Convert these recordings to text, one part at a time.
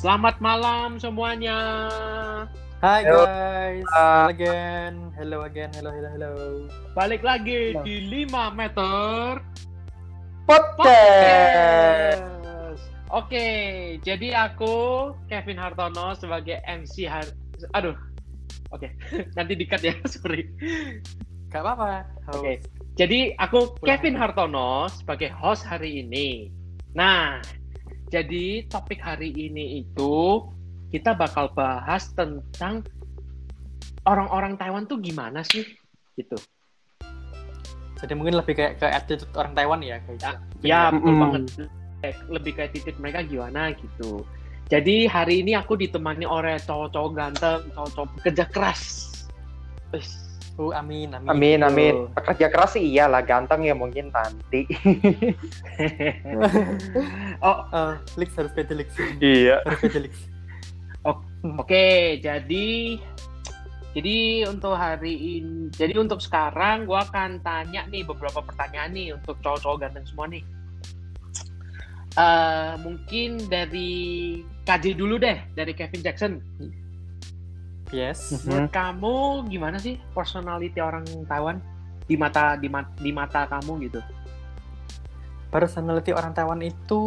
Selamat malam semuanya. Hai Hello. guys, hello again, hello again, hello hello hello. Balik lagi Halo. di 5 meter Podcast. Podcast. Oke, jadi aku Kevin Hartono sebagai MC har Aduh. Oke, nanti dikat ya, sorry. Gak apa-apa. Oke. Jadi aku Kevin. Hartono sebagai host hari ini. Nah, jadi topik hari ini itu kita bakal bahas tentang orang-orang Taiwan tuh gimana sih? Gitu. Jadi mungkin lebih kayak ke attitude orang Taiwan ya guys. Ya, Ya, betul Mm-mm. banget. Lebih kayak titik mereka gimana gitu. Jadi hari ini aku ditemani oleh cowok-cowok ganteng, cowok-cowok pekerja keras. Oh, amin, amin. Amin, Gitu. amin. Pekerja keras sih iyalah, ganteng ya mungkin nanti. oh, Eh, Lix harus beda Lix. iya. Harus beda Lix. Oke, jadi jadi untuk hari ini, jadi untuk sekarang gua akan tanya nih beberapa pertanyaan nih untuk cowok-cowok ganteng semua nih. Eh mungkin dari KJ dulu deh, dari Kevin Jackson. Yes. Menurut kamu gimana sih personality orang Taiwan di mata di, ma- di mata kamu gitu? Personality orang Taiwan itu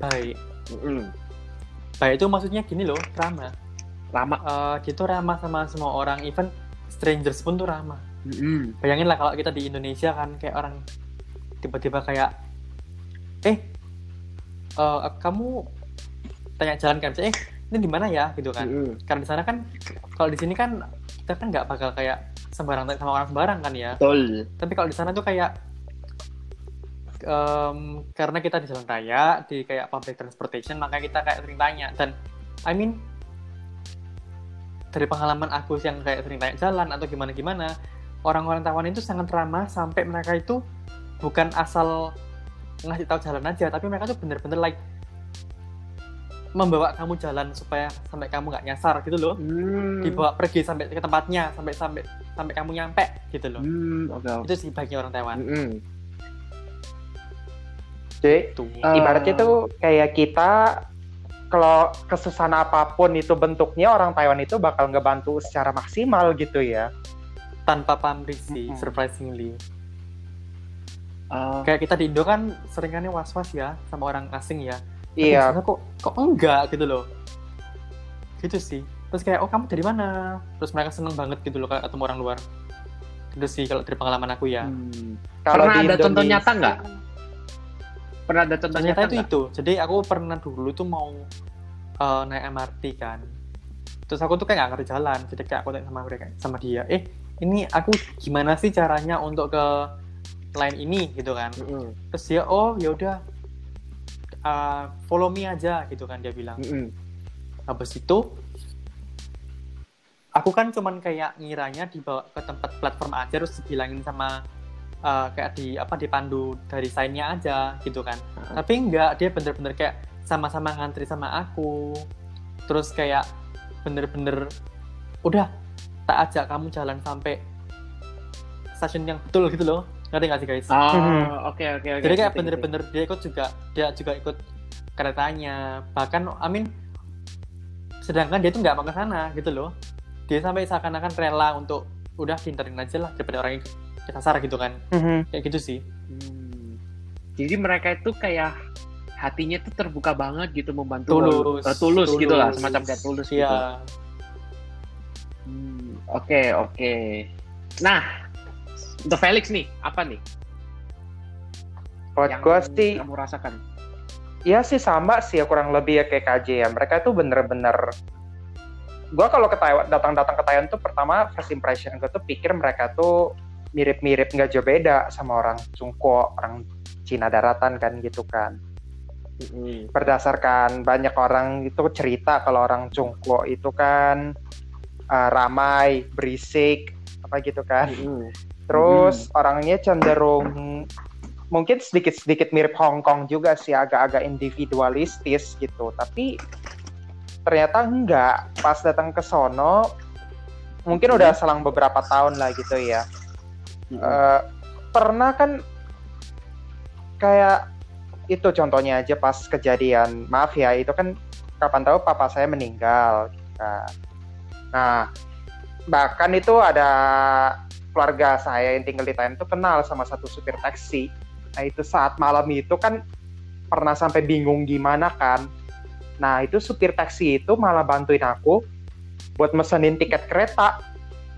baik. Mm, Baik itu maksudnya gini loh, ramah. Lama. Eh, dia tuh ramah sama semua orang, even strangers pun tuh ramah. Mm, Bayangin lah kalau kita di Indonesia kan kayak orang tiba-tiba kayak eh eh, kamu tanya jalan kan eh ini di mana ya? Gitu kan. Mm, karena di sana kan kalau di sini kan kita kan nggak bakal kayak sembarang sama orang sembarang kan ya. Betul. tapi kalau di sana tuh kayak em, karena kita di jalan raya di kayak public transportation maka kita kayak sering tanya. Dan I mean dari pengalaman aku yang kayak sering tanya jalan atau gimana gimana orang-orang Taiwan itu sangat ramah sampai mereka itu bukan asal ngasih tahu jalan aja tapi mereka tuh bener-bener like membawa kamu jalan supaya sampai kamu nggak nyasar gitu loh Hmm. dibawa pergi sampai ke tempatnya sampai sampai sampai kamu nyampe gitu loh Hmm, oke. itu sih baiknya orang Taiwan Mm-mm. Jadi, tuh Eh, ibaratnya tuh kayak kita kalau kesusahan apa pun itu bentuknya orang Taiwan itu bakal ngebantu secara maksimal gitu ya. tanpa pamrih sih Mm-mm. surprisingly Eh, kayak kita di Indo kan seringannya was-was ya sama orang asing ya Iya. kok kok enggak gitu loh. Gitu sih. Terus kayak oh kamu dari mana? Terus mereka seneng banget gitu loh kalau ketemu orang luar. Itu sih kalau dari pengalaman aku ya. Hmm. Kalau Pernah di ada contoh Indonesia- nyata nggak? Pernah ada contoh nyata itu itu. Jadi aku pernah dulu tuh mau eh, naik MRT kan. Terus aku tuh kayak nggak ngerti jalan. Jadi kayak aku tanya sama mereka sama dia eh ini aku gimana sih caranya untuk ke line ini? Gitu kan. Mm-mm. terus dia oh ya udah uh, follow me aja gitu kan dia bilang Mm-mm. habis itu aku kan cuman kayak ngiranya dibawa ke tempat platform aja terus dibilangin sama uh, kayak di apa dipandu dari sign-nya aja gitu kan Ah. tapi enggak dia bener-bener kayak sama-sama ngantri sama aku terus kayak bener-bener udah tak ajak kamu jalan sampai stasiun yang betul gitu loh ngerti gak sih guys Oh, Mhm. oke oke oke. jadi kayak bener-bener dia ikut juga dia juga ikut keretanya bahkan Amin sedangkan dia tuh nggak mau ke sana gitu loh dia sampai seakan-akan rela untuk udah pinterin aja lah daripada orang yang kesasar gitu kan Mhm. kayak gitu sih. Hmm. Jadi mereka itu kayak hatinya tuh terbuka banget gitu membantu tulus Eh, tulus, gitu lah semacam kayak tulus gitu. iya Hmm, Oke oke. Nah untuk Felix nih apa nih Buat yang gue sih, kamu rasakan? ya sih sama sih ya kurang lebih ya kayak KJ ya. Mereka tuh bener-bener gue kalau ke Taiwan datang-datang ke Taiwan tuh pertama first impression gue tuh pikir mereka tuh mirip-mirip nggak jauh beda sama orang Cungko, orang Cina daratan kan gitu kan. Berdasarkan banyak orang itu cerita kalau orang Cungko itu kan uh, ramai, berisik, apa gitu kan. Terus orangnya cenderung mungkin sedikit-sedikit mirip Hong Kong juga sih, agak-agak individualistis gitu. Tapi ternyata enggak. Pas datang ke sono, mungkin udah selang beberapa tahun lah gitu ya. Mm-mm. Eh, pernah kan kayak itu contohnya aja pas kejadian maaf ya itu kan kapan tahu papa saya meninggal. Nah, nah bahkan itu ada keluarga saya yang tinggal di Thailand itu kenal sama satu supir taksi. Nah itu saat malam itu kan pernah sampai bingung gimana kan. Nah itu supir taksi itu malah bantuin aku buat mesenin tiket kereta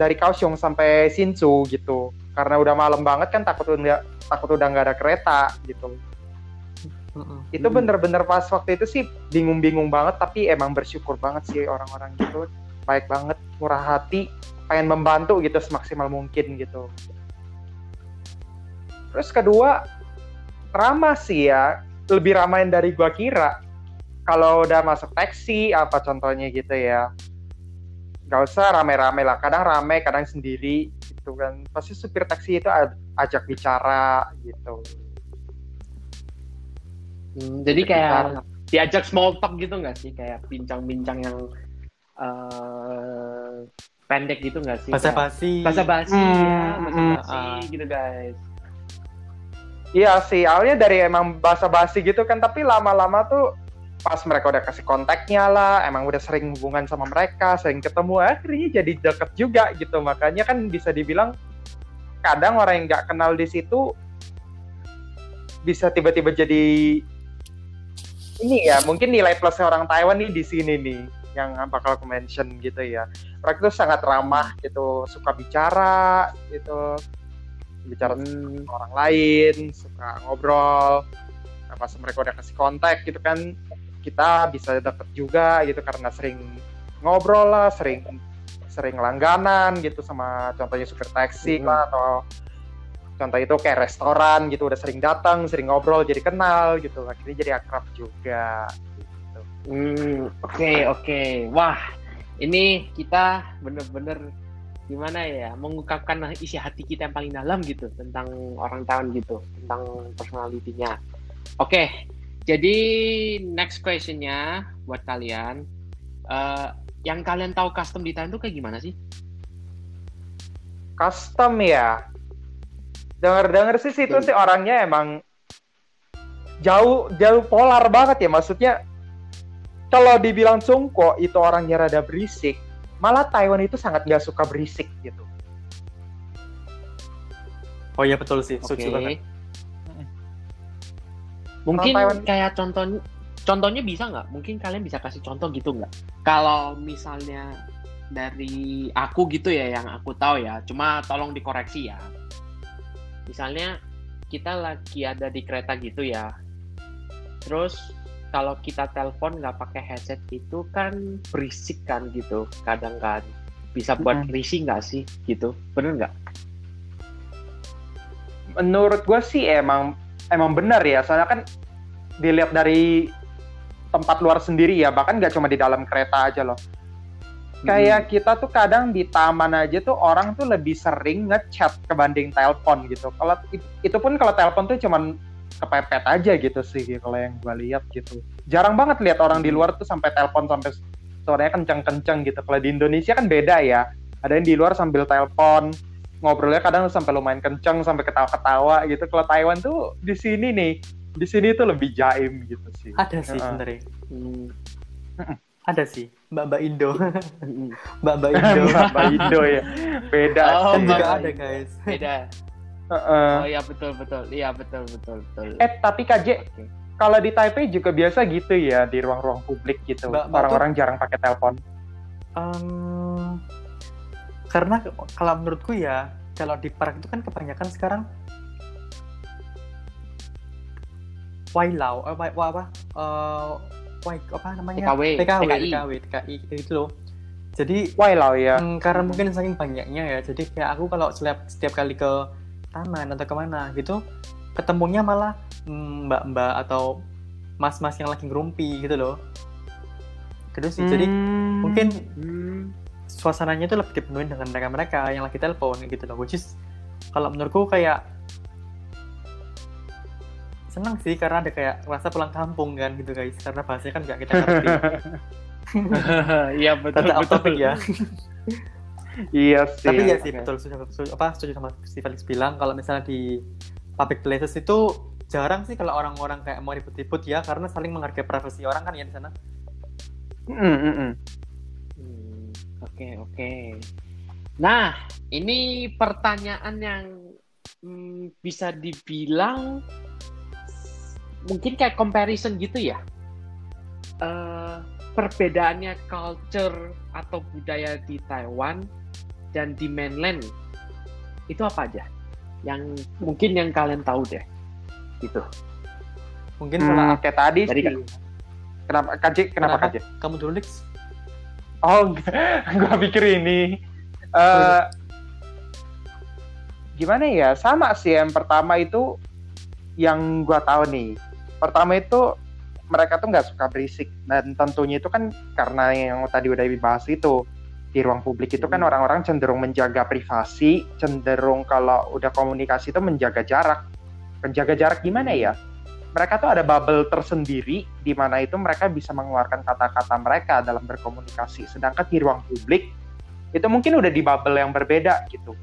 dari Kaohsiung sampai Sinsu gitu. Karena udah malam banget kan takut udah takut udah nggak ada kereta gitu. Itu bener-bener pas waktu itu sih bingung-bingung banget tapi emang bersyukur banget sih orang-orang gitu. Baik banget, murah hati, pengen membantu gitu semaksimal mungkin gitu. Terus kedua, ramah sih ya, lebih ramain dari gua kira. Kalau udah masuk taksi, apa contohnya gitu ya. Gak usah rame-rame lah, kadang rame, kadang sendiri gitu kan. Pasti supir taksi itu ajak bicara gitu. Hmm, jadi kayak diajak small talk gitu nggak sih? Kayak bincang-bincang yang eh, pendek gitu nggak sih? Bahasa basi. Bahasa basi Hmm, ya, bahasa hmm. basi gitu guys. Iya sih, awalnya dari emang basa-basi gitu kan, tapi lama-lama tuh pas mereka udah kasih kontaknya lah, emang udah sering hubungan sama mereka, sering ketemu, akhirnya jadi deket juga gitu. Makanya kan bisa dibilang kadang orang yang nggak kenal di situ bisa tiba-tiba jadi ini ya, mungkin nilai plusnya orang Taiwan nih di sini nih yang bakal aku mention gitu ya. Mereka tuh sangat ramah gitu, suka bicara gitu, bicara Hmm, sama orang lain, suka ngobrol. Nah, pas mereka udah kasih kontak gitu kan, kita bisa deket juga gitu karena sering ngobrol lah, sering sering langganan gitu sama contohnya supir taksi lah atau contoh itu kayak restoran gitu udah sering datang, sering ngobrol jadi kenal gitu. Akhirnya jadi akrab juga. Hmm, oke oke. Wah, ini kita bener-bener gimana ya mengungkapkan isi hati kita yang paling dalam gitu tentang orang Taiwan gitu, tentang personalitinya. Oke, jadi next questionnya buat kalian, eh, yang kalian tahu custom di Thailand tuh kayak gimana sih? Custom ya. Dengar-dengar sih situ Betul. sih orangnya emang jauh jauh polar banget ya maksudnya kalau dibilang Sungko itu orangnya rada berisik malah Taiwan itu sangat nggak suka berisik gitu Oh iya betul sih, setuju Oke. banget. Mungkin Orang Taiwan- kayak contoh contohnya bisa nggak? Mungkin kalian bisa kasih contoh gitu nggak? Kalau misalnya dari aku gitu ya yang aku tahu ya, cuma tolong dikoreksi ya. Misalnya kita lagi ada di kereta gitu ya. Terus kalau kita telepon nggak pakai headset itu kan berisik kan gitu. Kadang kan bisa buat Mm-mm. risih nggak sih gitu? Bener nggak? Menurut gue sih emang emang benar ya. Soalnya kan dilihat dari tempat luar sendiri ya. Bahkan nggak cuma di dalam kereta aja loh. Kayak kita tuh kadang di taman aja tuh orang tuh lebih sering ngechat kebanding telepon gitu. Kalau it- itu pun kalau telepon tuh cuman kepepet aja gitu sih kalau yang gue lihat gitu. Jarang banget lihat orang di luar tuh sampai telepon sampai suaranya kenceng-kenceng gitu. Kalau di Indonesia kan beda ya. Ada yang di luar sambil telepon, ngobrolnya kadang sampai lumayan kenceng sampai ketawa-ketawa gitu. Kalau Taiwan tuh di sini nih, di sini tuh lebih jaim gitu sih. Ada sih Heeh. sebenarnya. Hmm. Ada sih, Mbak-mbak Indo. Hmm. Mbak-mbak Indo. Mbak Indo ya, beda. Oh, sih. juga Mbak ada guys. beda Heeh. oh iya betul betul iya betul betul betul Eh tapi KJ, Oke. kalau di Taipei juga biasa gitu ya di ruang-ruang publik gitu. Orang-orang jarang pakai telepon. Em, karena kalau menurutku ya, kalau di park itu kan kebanyakan sekarang Wailau, eh, wai, wai- apa? Eh, wai, apa namanya? TKW, TKW, TKI. TKW, TKI, gitu loh. Jadi Wah lah ya. Hmm, karena mungkin saking banyaknya ya, jadi kayak aku kalau setiap setiap kali ke taman atau ke mana gitu, ketemunya malah mm, mbak-mbak atau mas-mas yang lagi ngerumpi gitu loh. Gitu sih. Jadi Hmm. mungkin Hmm. suasananya itu lebih dipenuhi dengan mereka-mereka yang lagi telepon gitu loh. Which is kalau menurutku kayak senang sih karena ada kayak rasa pulang kampung kan gitu guys karena bahasanya kan nggak kita ngerti. Iya betul Tata off betul ya. iya sih. Tapi ya sih Oke. betul setuju, setuju- apa setuju sama si Felix bilang kalau misalnya di public places itu jarang sih kalau orang-orang kayak mau ribut-ribut ya karena saling menghargai privasi orang kan ya di sana. Mm, mm, mm. Hmm, Oke, oke. Nah, ini pertanyaan yang hmm, bisa dibilang mungkin kayak comparison gitu ya. Eh, perbedaannya culture atau budaya di Taiwan dan di mainland itu apa aja? Yang mungkin yang kalian tahu deh, gitu. Mungkin Hmm, kalau kayak tadi Dari sih. Kenapa KJ? Kenapa Kenapa? KJ? kamu dulu Lex Oh, gue pikir ini. eh gimana ya? Sama sih yang pertama itu yang gua tahu nih. Pertama itu mereka tuh nggak suka berisik dan tentunya itu kan karena yang tadi udah dibahas itu di ruang publik itu kan Hmm. orang-orang cenderung menjaga privasi, cenderung kalau udah komunikasi itu menjaga jarak. Menjaga jarak gimana ya? Mereka tuh ada bubble tersendiri di mana itu mereka bisa mengeluarkan kata-kata mereka dalam berkomunikasi. Sedangkan di ruang publik itu mungkin udah di bubble yang berbeda gitu.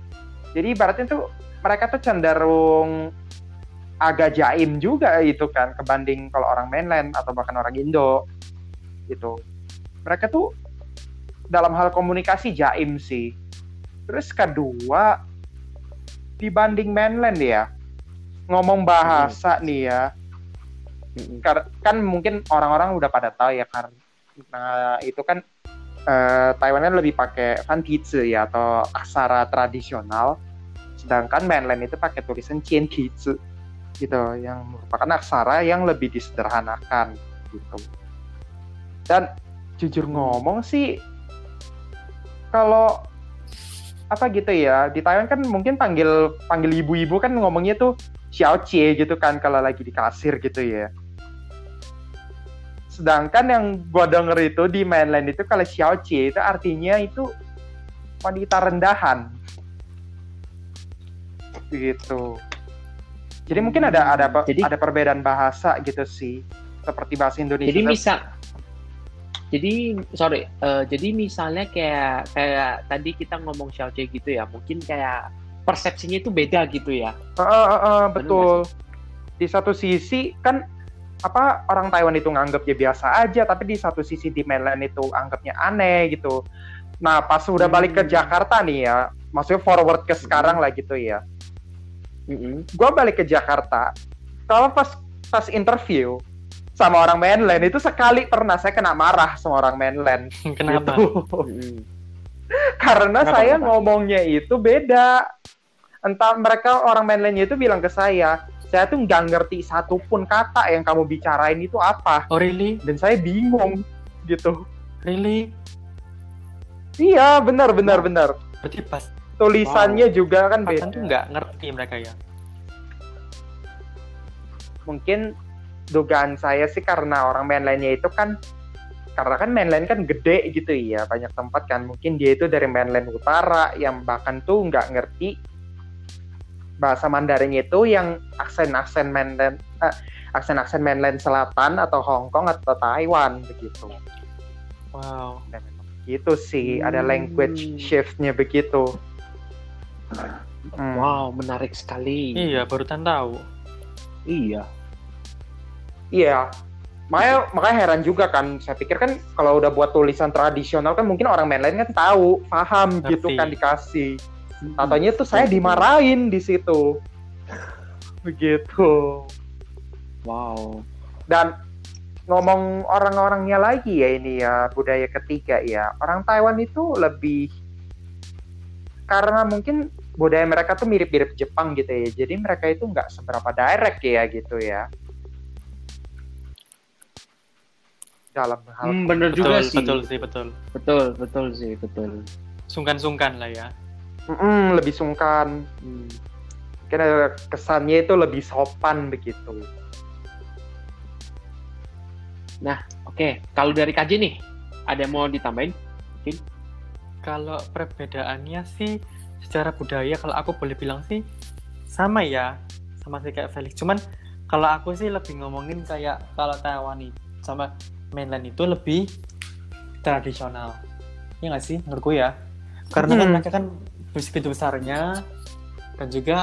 Jadi ibaratnya tuh mereka tuh cenderung agak jaim juga itu kan kebanding kalau orang mainland atau bahkan orang Indo gitu. Mereka tuh dalam hal komunikasi jaim sih. Terus kedua dibanding mainland ya ngomong bahasa nih ya. Kan mungkin orang-orang udah pada tahu ya karena itu kan eh, Taiwan kan lebih pakai Fantizi ya atau aksara tradisional. Sedangkan mainland itu pakai tulisan Cientizi gitu yang merupakan aksara yang lebih disederhanakan gitu. Dan jujur ngomong sih kalau apa gitu ya di Taiwan kan mungkin panggil panggil ibu-ibu kan ngomongnya tuh xiao cie gitu kan kalau lagi di kasir gitu ya. Sedangkan yang gua denger itu di mainland itu kalau xiao cie itu artinya itu wanita rendahan. Gitu. Jadi mungkin ada ada Jadi- ada perbedaan bahasa gitu sih seperti bahasa Indonesia Jadi misal, jadi sorry, eh, jadi misalnya kayak kayak tadi kita ngomong Xiaoche gitu ya, mungkin kayak persepsinya itu beda gitu ya. Heeh, heeh, Bener betul. Di satu sisi kan apa orang Taiwan itu nganggapnya biasa aja, tapi di satu sisi di mainland itu anggapnya aneh gitu. Nah pas udah balik ke Hmm. Jakarta nih ya, maksudnya forward ke sekarang lah gitu ya. Mm-mm. Gue balik ke Jakarta, kalau pas pas interview sama orang mainland itu sekali pernah saya kena marah sama orang mainland. kenapa Gitu. Karena Kenapa, saya kenapa? ngomongnya itu beda. Entah mereka orang mainlandnya itu bilang ke saya, saya tuh nggak ngerti satupun kata yang kamu bicarain itu apa. oh really Dan saya bingung gitu. really Iya, benar, benar, benar. berarti pas Tulisannya juga kan pasan beda. tuh nggak ngerti mereka ya Mungkin dugaan saya sih karena orang mainlandnya itu kan karena kan mainland kan gede gitu ya banyak tempat kan mungkin dia itu dari mainland utara yang bahkan tuh nggak ngerti bahasa Mandarinnya itu yang aksen-aksen mainland eh, aksen-aksen mainland selatan atau Hong Kong atau Taiwan begitu wow dan gitu sih ada Hmm. language shiftnya begitu Hmm. Wow, menarik sekali. iya barusan tahu Iya. Iya. Makanya, makanya heran juga kan. Saya pikir kan kalau udah buat tulisan tradisional kan mungkin orang mainland kan tahu, paham Ngerti. gitu kan dikasih. Katanya tuh saya dimarahin di situ. Begitu. Wow. Dan ngomong orang-orangnya lagi ya ini ya budaya ketiga ya. Orang Taiwan itu lebih karena mungkin budaya mereka tuh mirip-mirip Jepang gitu ya. Jadi mereka itu nggak seberapa direct ya gitu ya. Dalam hal Hmm, bener betul juga sih. betul sih betul Betul, betul sih, betul. sungkan-sungkan lah ya Mm-mm, lebih sungkan. Hmm. Mungkin ada kesannya itu lebih sopan begitu. Oke, kalau dari KJ nih, ada yang mau ditambahin? kalau perbedaannya sih secara budaya kalau aku boleh bilang sih sama ya sama sih kayak Felix cuman kalau aku sih lebih ngomongin kayak kalau Taiwan itu sama mainland itu lebih tradisional ya nggak sih menurutku ya karena kan Hmm. mereka kan begitu besarnya dan juga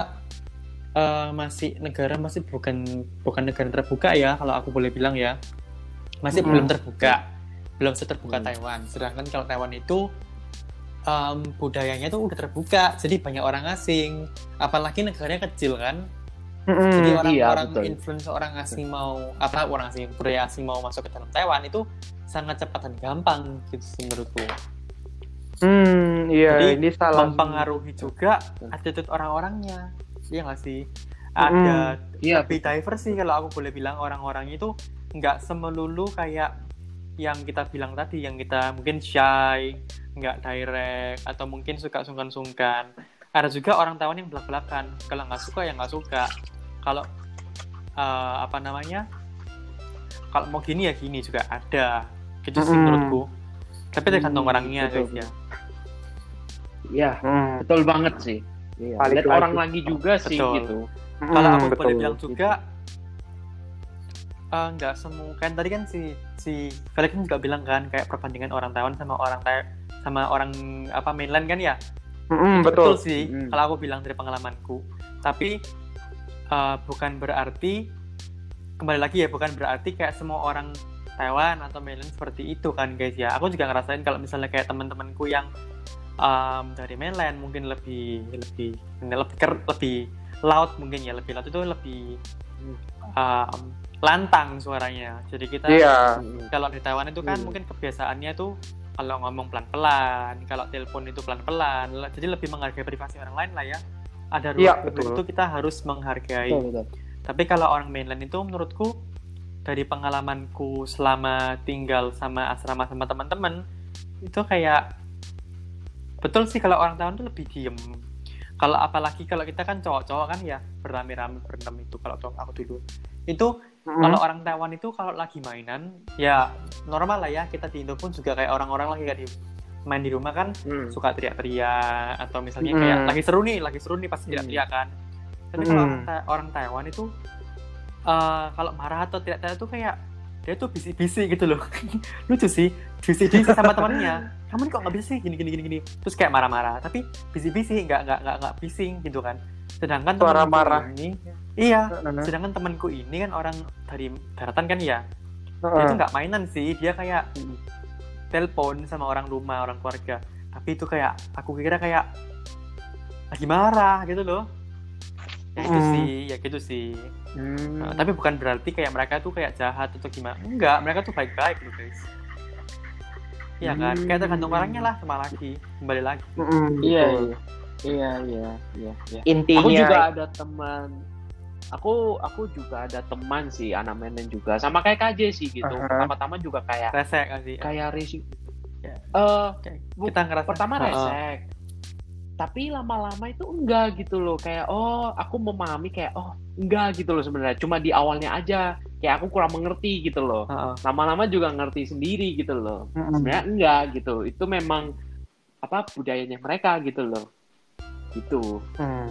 eh, masih negara masih bukan bukan negara terbuka ya kalau aku boleh bilang ya masih Hmm. belum terbuka belum seterbuka Hmm. Taiwan. Sedangkan kalau Taiwan itu em, budayanya tuh udah terbuka, jadi banyak orang asing. Apalagi negaranya kecil kan, Mm-mm. jadi iya, orang-orang betul. influence orang asing mau apa orang asing budaya asing mau masuk ke dalam Taiwan itu sangat cepat dan gampang gitu sih menurutku. Hmm, iya Jadi, ini salah. Mempengaruhi juga Betul. attitude orang-orangnya. Iya nggak sih? Ada Iya, lebih diverse sih kalau aku boleh bilang orang-orang itu nggak semelulu kayak yang kita bilang tadi yang kita mungkin shy nggak direct atau mungkin suka sungkan-sungkan ada juga orang Taiwan yang belak-belakan kalau nggak suka ya nggak suka kalau eh, apa namanya kalau mau gini ya gini juga ada gitu sih Mm-mm. menurutku tapi tergantung Hmm, orangnya betul. guys ya iya, Hmm. betul banget sih. Iya. Balik Lihat lagi. orang lagi juga sih Betul. gitu. kalau Hmm, aku boleh bilang juga eh, nggak semua kan tadi kan si si Felix kan juga bilang kan kayak perbandingan orang Taiwan sama orang Tai sama orang apa mainland kan ya Mm-mm, Itu betul. sih Mm. kalau aku bilang dari pengalamanku tapi eh, bukan berarti kembali lagi ya bukan berarti kayak semua orang Taiwan atau mainland seperti itu kan guys ya aku juga ngerasain kalau misalnya kayak teman-temanku yang em, dari mainland mungkin lebih lebih lebih ker- lebih loud mungkin ya lebih loud itu lebih em, lantang suaranya jadi kita Iya. kalau di Taiwan itu kan Hmm. mungkin kebiasaannya tuh kalau ngomong pelan-pelan, kalau telepon itu pelan-pelan, jadi lebih menghargai privasi orang lain lah ya. Ada ruang Iya, publik betul. itu kita harus menghargai. Betul, betul. Tapi kalau orang mainland itu menurutku dari pengalamanku selama tinggal sama asrama sama teman-teman itu kayak betul sih kalau orang Taiwan tuh lebih diem. Kalau apalagi kalau kita kan cowok-cowok kan ya berame-rame berenam itu kalau cowok aku dulu itu Mm-mm. kalau orang Taiwan itu kalau lagi mainan ya normal lah ya kita di Indo pun juga kayak orang-orang lagi kayak di main di rumah kan Hmm. suka teriak-teriak atau misalnya Hmm. kayak lagi seru nih lagi seru nih pasti Hmm. teriak-teriak kan tapi kalau Hmm. orang, Ta- orang Taiwan itu eh, kalau marah atau teriak-teriak tuh kayak dia tuh bisik-bisik gitu loh lucu sih bisik-bisik sama temannya kamu nih kok nggak bisa sih gini gini gini gini terus kayak marah-marah tapi bisik-bisik nggak nggak nggak nggak bising gitu kan sedangkan Suara marah. ini iya Mm-mm. sedangkan temanku ini kan orang dari daratan kan ya dia Mm-mm. itu nggak mainan sih dia kayak Hmm. telepon sama orang rumah orang keluarga tapi itu kayak aku kira kayak lagi marah gitu loh ya itu Hmm. sih ya gitu sih Hmm. Nah, tapi bukan berarti kayak mereka tuh kayak jahat atau gimana enggak mereka tuh baik-baik loh guys Iya kan Hmm. kayak tergantung orangnya lah sama lagi kembali lagi Mm-mm, Iya, iya. Iya, iya, iya, iya. Intinya Aku juga ada teman. Aku aku juga ada teman sih anak menen juga sama kayak KJ sih gitu. Aha. Pertama-tama juga kayak resek sih kayak. Ya. Eh, Kayak bu- kita ngerasa pertama Heeh. resek. Tapi lama-lama itu enggak gitu loh. Kayak oh, aku memahami kayak oh, enggak gitu loh sebenarnya. Cuma di awalnya aja kayak aku kurang mengerti gitu loh. Heeh. Lama-lama juga ngerti sendiri gitu loh. Mm-mm. Sebenarnya enggak gitu. Itu memang apa budayanya mereka gitu loh. Gitu. Hmm.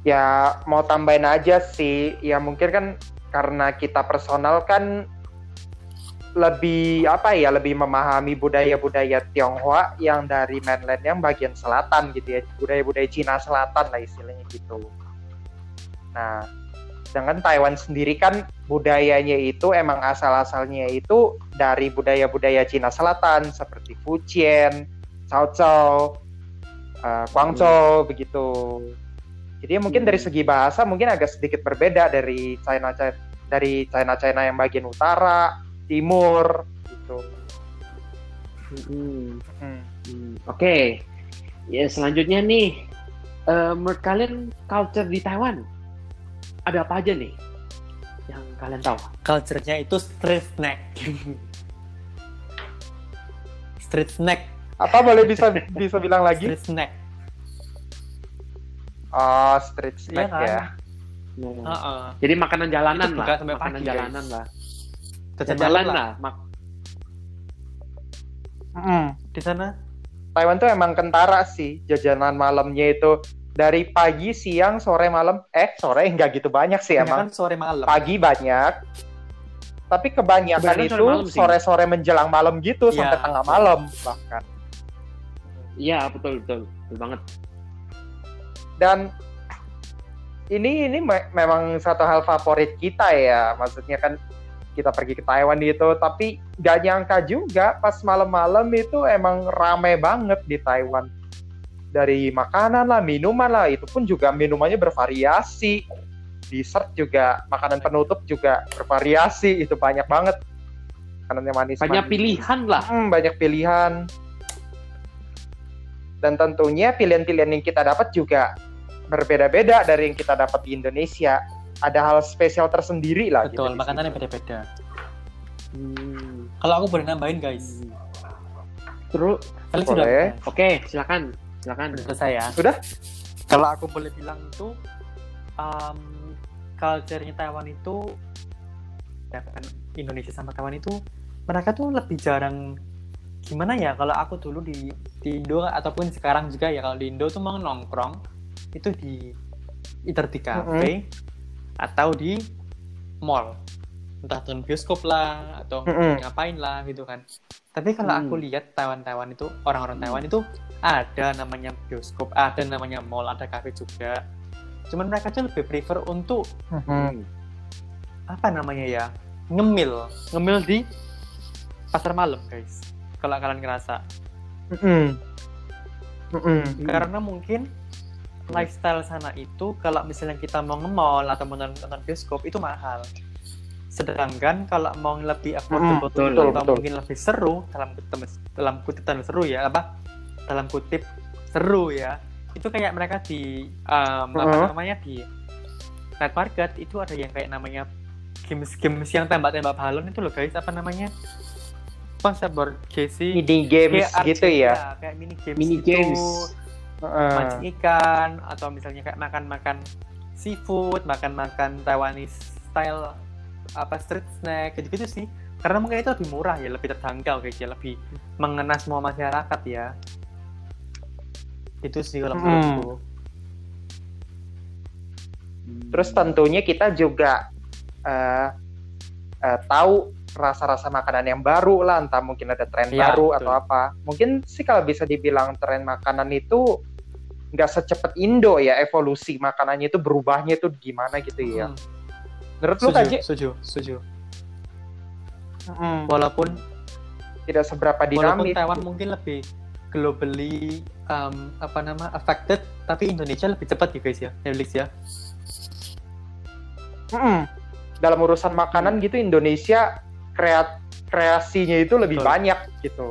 Ya mau tambahin aja sih, ya mungkin kan karena kita personal kan lebih apa ya, lebih memahami budaya-budaya Tionghoa yang dari mainland yang bagian selatan gitu ya, budaya-budaya Cina Selatan lah istilahnya gitu. Nah, sedangkan Taiwan sendiri kan budayanya itu emang asal-asalnya itu dari budaya-budaya Cina Selatan seperti Fujian, Cao Cao, uh, Guangzhou begitu. Jadi mungkin dari segi bahasa mungkin agak sedikit berbeda dari China China dari China China yang bagian utara, timur gitu. Hmm. Hmm. Hmm, Oke, ya selanjutnya nih, eh, menurut kalian culture di Taiwan ada apa aja nih yang kalian tahu? culture-nya itu street snack street snack Apa boleh bisa bisa bilang lagi? street snack Oh, street snack kan? ya. Heeh. Jadi makanan jalanan Itu lah, buka sampai makanan pagi, jalanan guys. lah, Jajan jalan lah. Mak- Mm. di sana Taiwan tuh emang kentara sih jajanan malamnya itu dari pagi, siang, sore, malam. Eh, sore nggak gitu banyak sih emang. kan sore malam Pagi banyak. Tapi kebanyakan Kebanyakan itu sore-sore menjelang malam gitu Iya, sampai tengah malam bahkan. Iya betul betul, betul banget. Dan ini ini me- memang satu hal favorit kita ya. Maksudnya kan kita pergi ke Taiwan gitu tapi gak nyangka juga pas malam-malam itu emang rame banget di Taiwan. Dari makanan lah minuman lah itu pun juga minumannya bervariasi. Dessert juga makanan penutup juga bervariasi itu banyak banget. Makanannya manis Banyak pilihan lah. Hmm, banyak pilihan. Dan tentunya pilihan-pilihan yang kita dapat juga berbeda-beda dari yang kita dapat di Indonesia ada hal spesial tersendiri lah betul gitu di makanannya situ. beda-beda Hmm. kalau aku boleh nambahin guys Terus, Boleh. sudah oke, silakan, silakan. udah selesai ya Sudah? kalau aku boleh bilang itu um, culture-nya Taiwan itu Indonesia sama Taiwan itu mereka tuh lebih jarang gimana ya kalau aku dulu di di Indo ataupun sekarang juga ya kalau di Indo tuh mau nongkrong itu di either di cafe atau di mall entah nonton bioskop lah atau Mm-mm. ngapain lah gitu kan tapi kalau Hmm. aku lihat Taiwan Taiwan itu orang-orang Taiwan itu ada namanya bioskop ada namanya mall ada cafe juga cuman mereka tuh lebih prefer untuk Mhm. apa namanya ya ngemil ngemil di pasar malam guys kalau kalian ngerasa Mhm. Mhm. Hmm. karena mungkin lifestyle sana itu kalau misalnya kita mau nge-mall atau mau nonton bioskop itu mahal sedangkan kalau mau lebih affordable betul, atau betul. mungkin lebih seru dalam kutip dalam kutipan seru ya apa dalam kutip seru ya itu kayak mereka di um, apa Mhm. namanya di night market itu ada yang kayak namanya games-games yang tembak-tembak balon itu loh guys apa namanya konsep board sih Mini games gitu ya. kayak mini games Mini gitu games. Heeh. mancing ikan atau misalnya kayak makan-makan seafood, makan-makan Taiwanese style apa street snack gitu-gitu sih. Karena mungkin itu lebih murah ya, lebih terjangkau guys ya, lebih mengena semua masyarakat ya. Itu sih kalau Hmm. menurutku. Terus tentunya kita juga eh, eh, tahu rasa-rasa makanan yang baru lah, entah mungkin ada tren Iya, baru betul. atau apa. Mungkin sih kalau bisa dibilang tren makanan itu nggak secepat Indo ya evolusi makanannya itu berubahnya itu gimana gitu ya. Hmm. Menurut lu Setuju, Kaji? setuju, setuju. Mm, Walaupun tidak seberapa walaupun dinamis. Taiwan mungkin lebih globally um, apa nama affected, tapi Indonesia lebih cepat ya guys ya, Netflix ya. Mm-mm. Dalam urusan makanan gitu Indonesia kreat kreasinya itu lebih Betul. banyak gitu.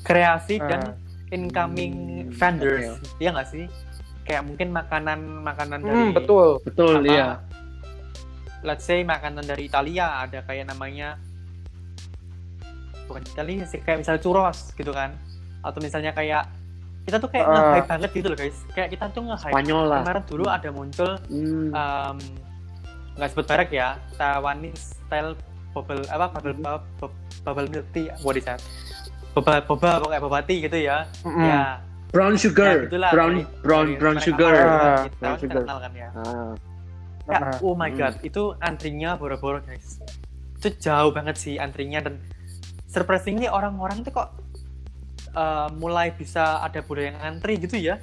Kreasi Ah. dan incoming Hmm, vendors, oke. iya nggak sih? Kayak mungkin makanan makanan dari Hmm, betul. Betul, apa, iya. let's say makanan dari Italia ada kayak namanya bukan Italia sih kayak misalnya churros gitu kan atau misalnya kayak kita tuh kayak Ah. nge-hype banget gitu loh guys kayak kita tuh nge-hype Spanyol lah. kemarin dulu ada muncul Hmm. um, nggak sebut merek ya Taiwanese style bubble apa bubble Hmm. bubble, bubble milk tea what is that boba boba pokoknya boba tea gitu ya Mm-mm. ya brown sugar, ya, gitulah. brown brown dari brown merek sugar. Ah, gitu. brown sugar. terkenal kan ya Ah. Ya, Ah. oh my Hmm. god, itu antrinya boro-boro guys. Itu jauh banget sih antrinya dan surprisingly orang-orang tuh kok uh, mulai bisa ada budaya yang antri gitu ya.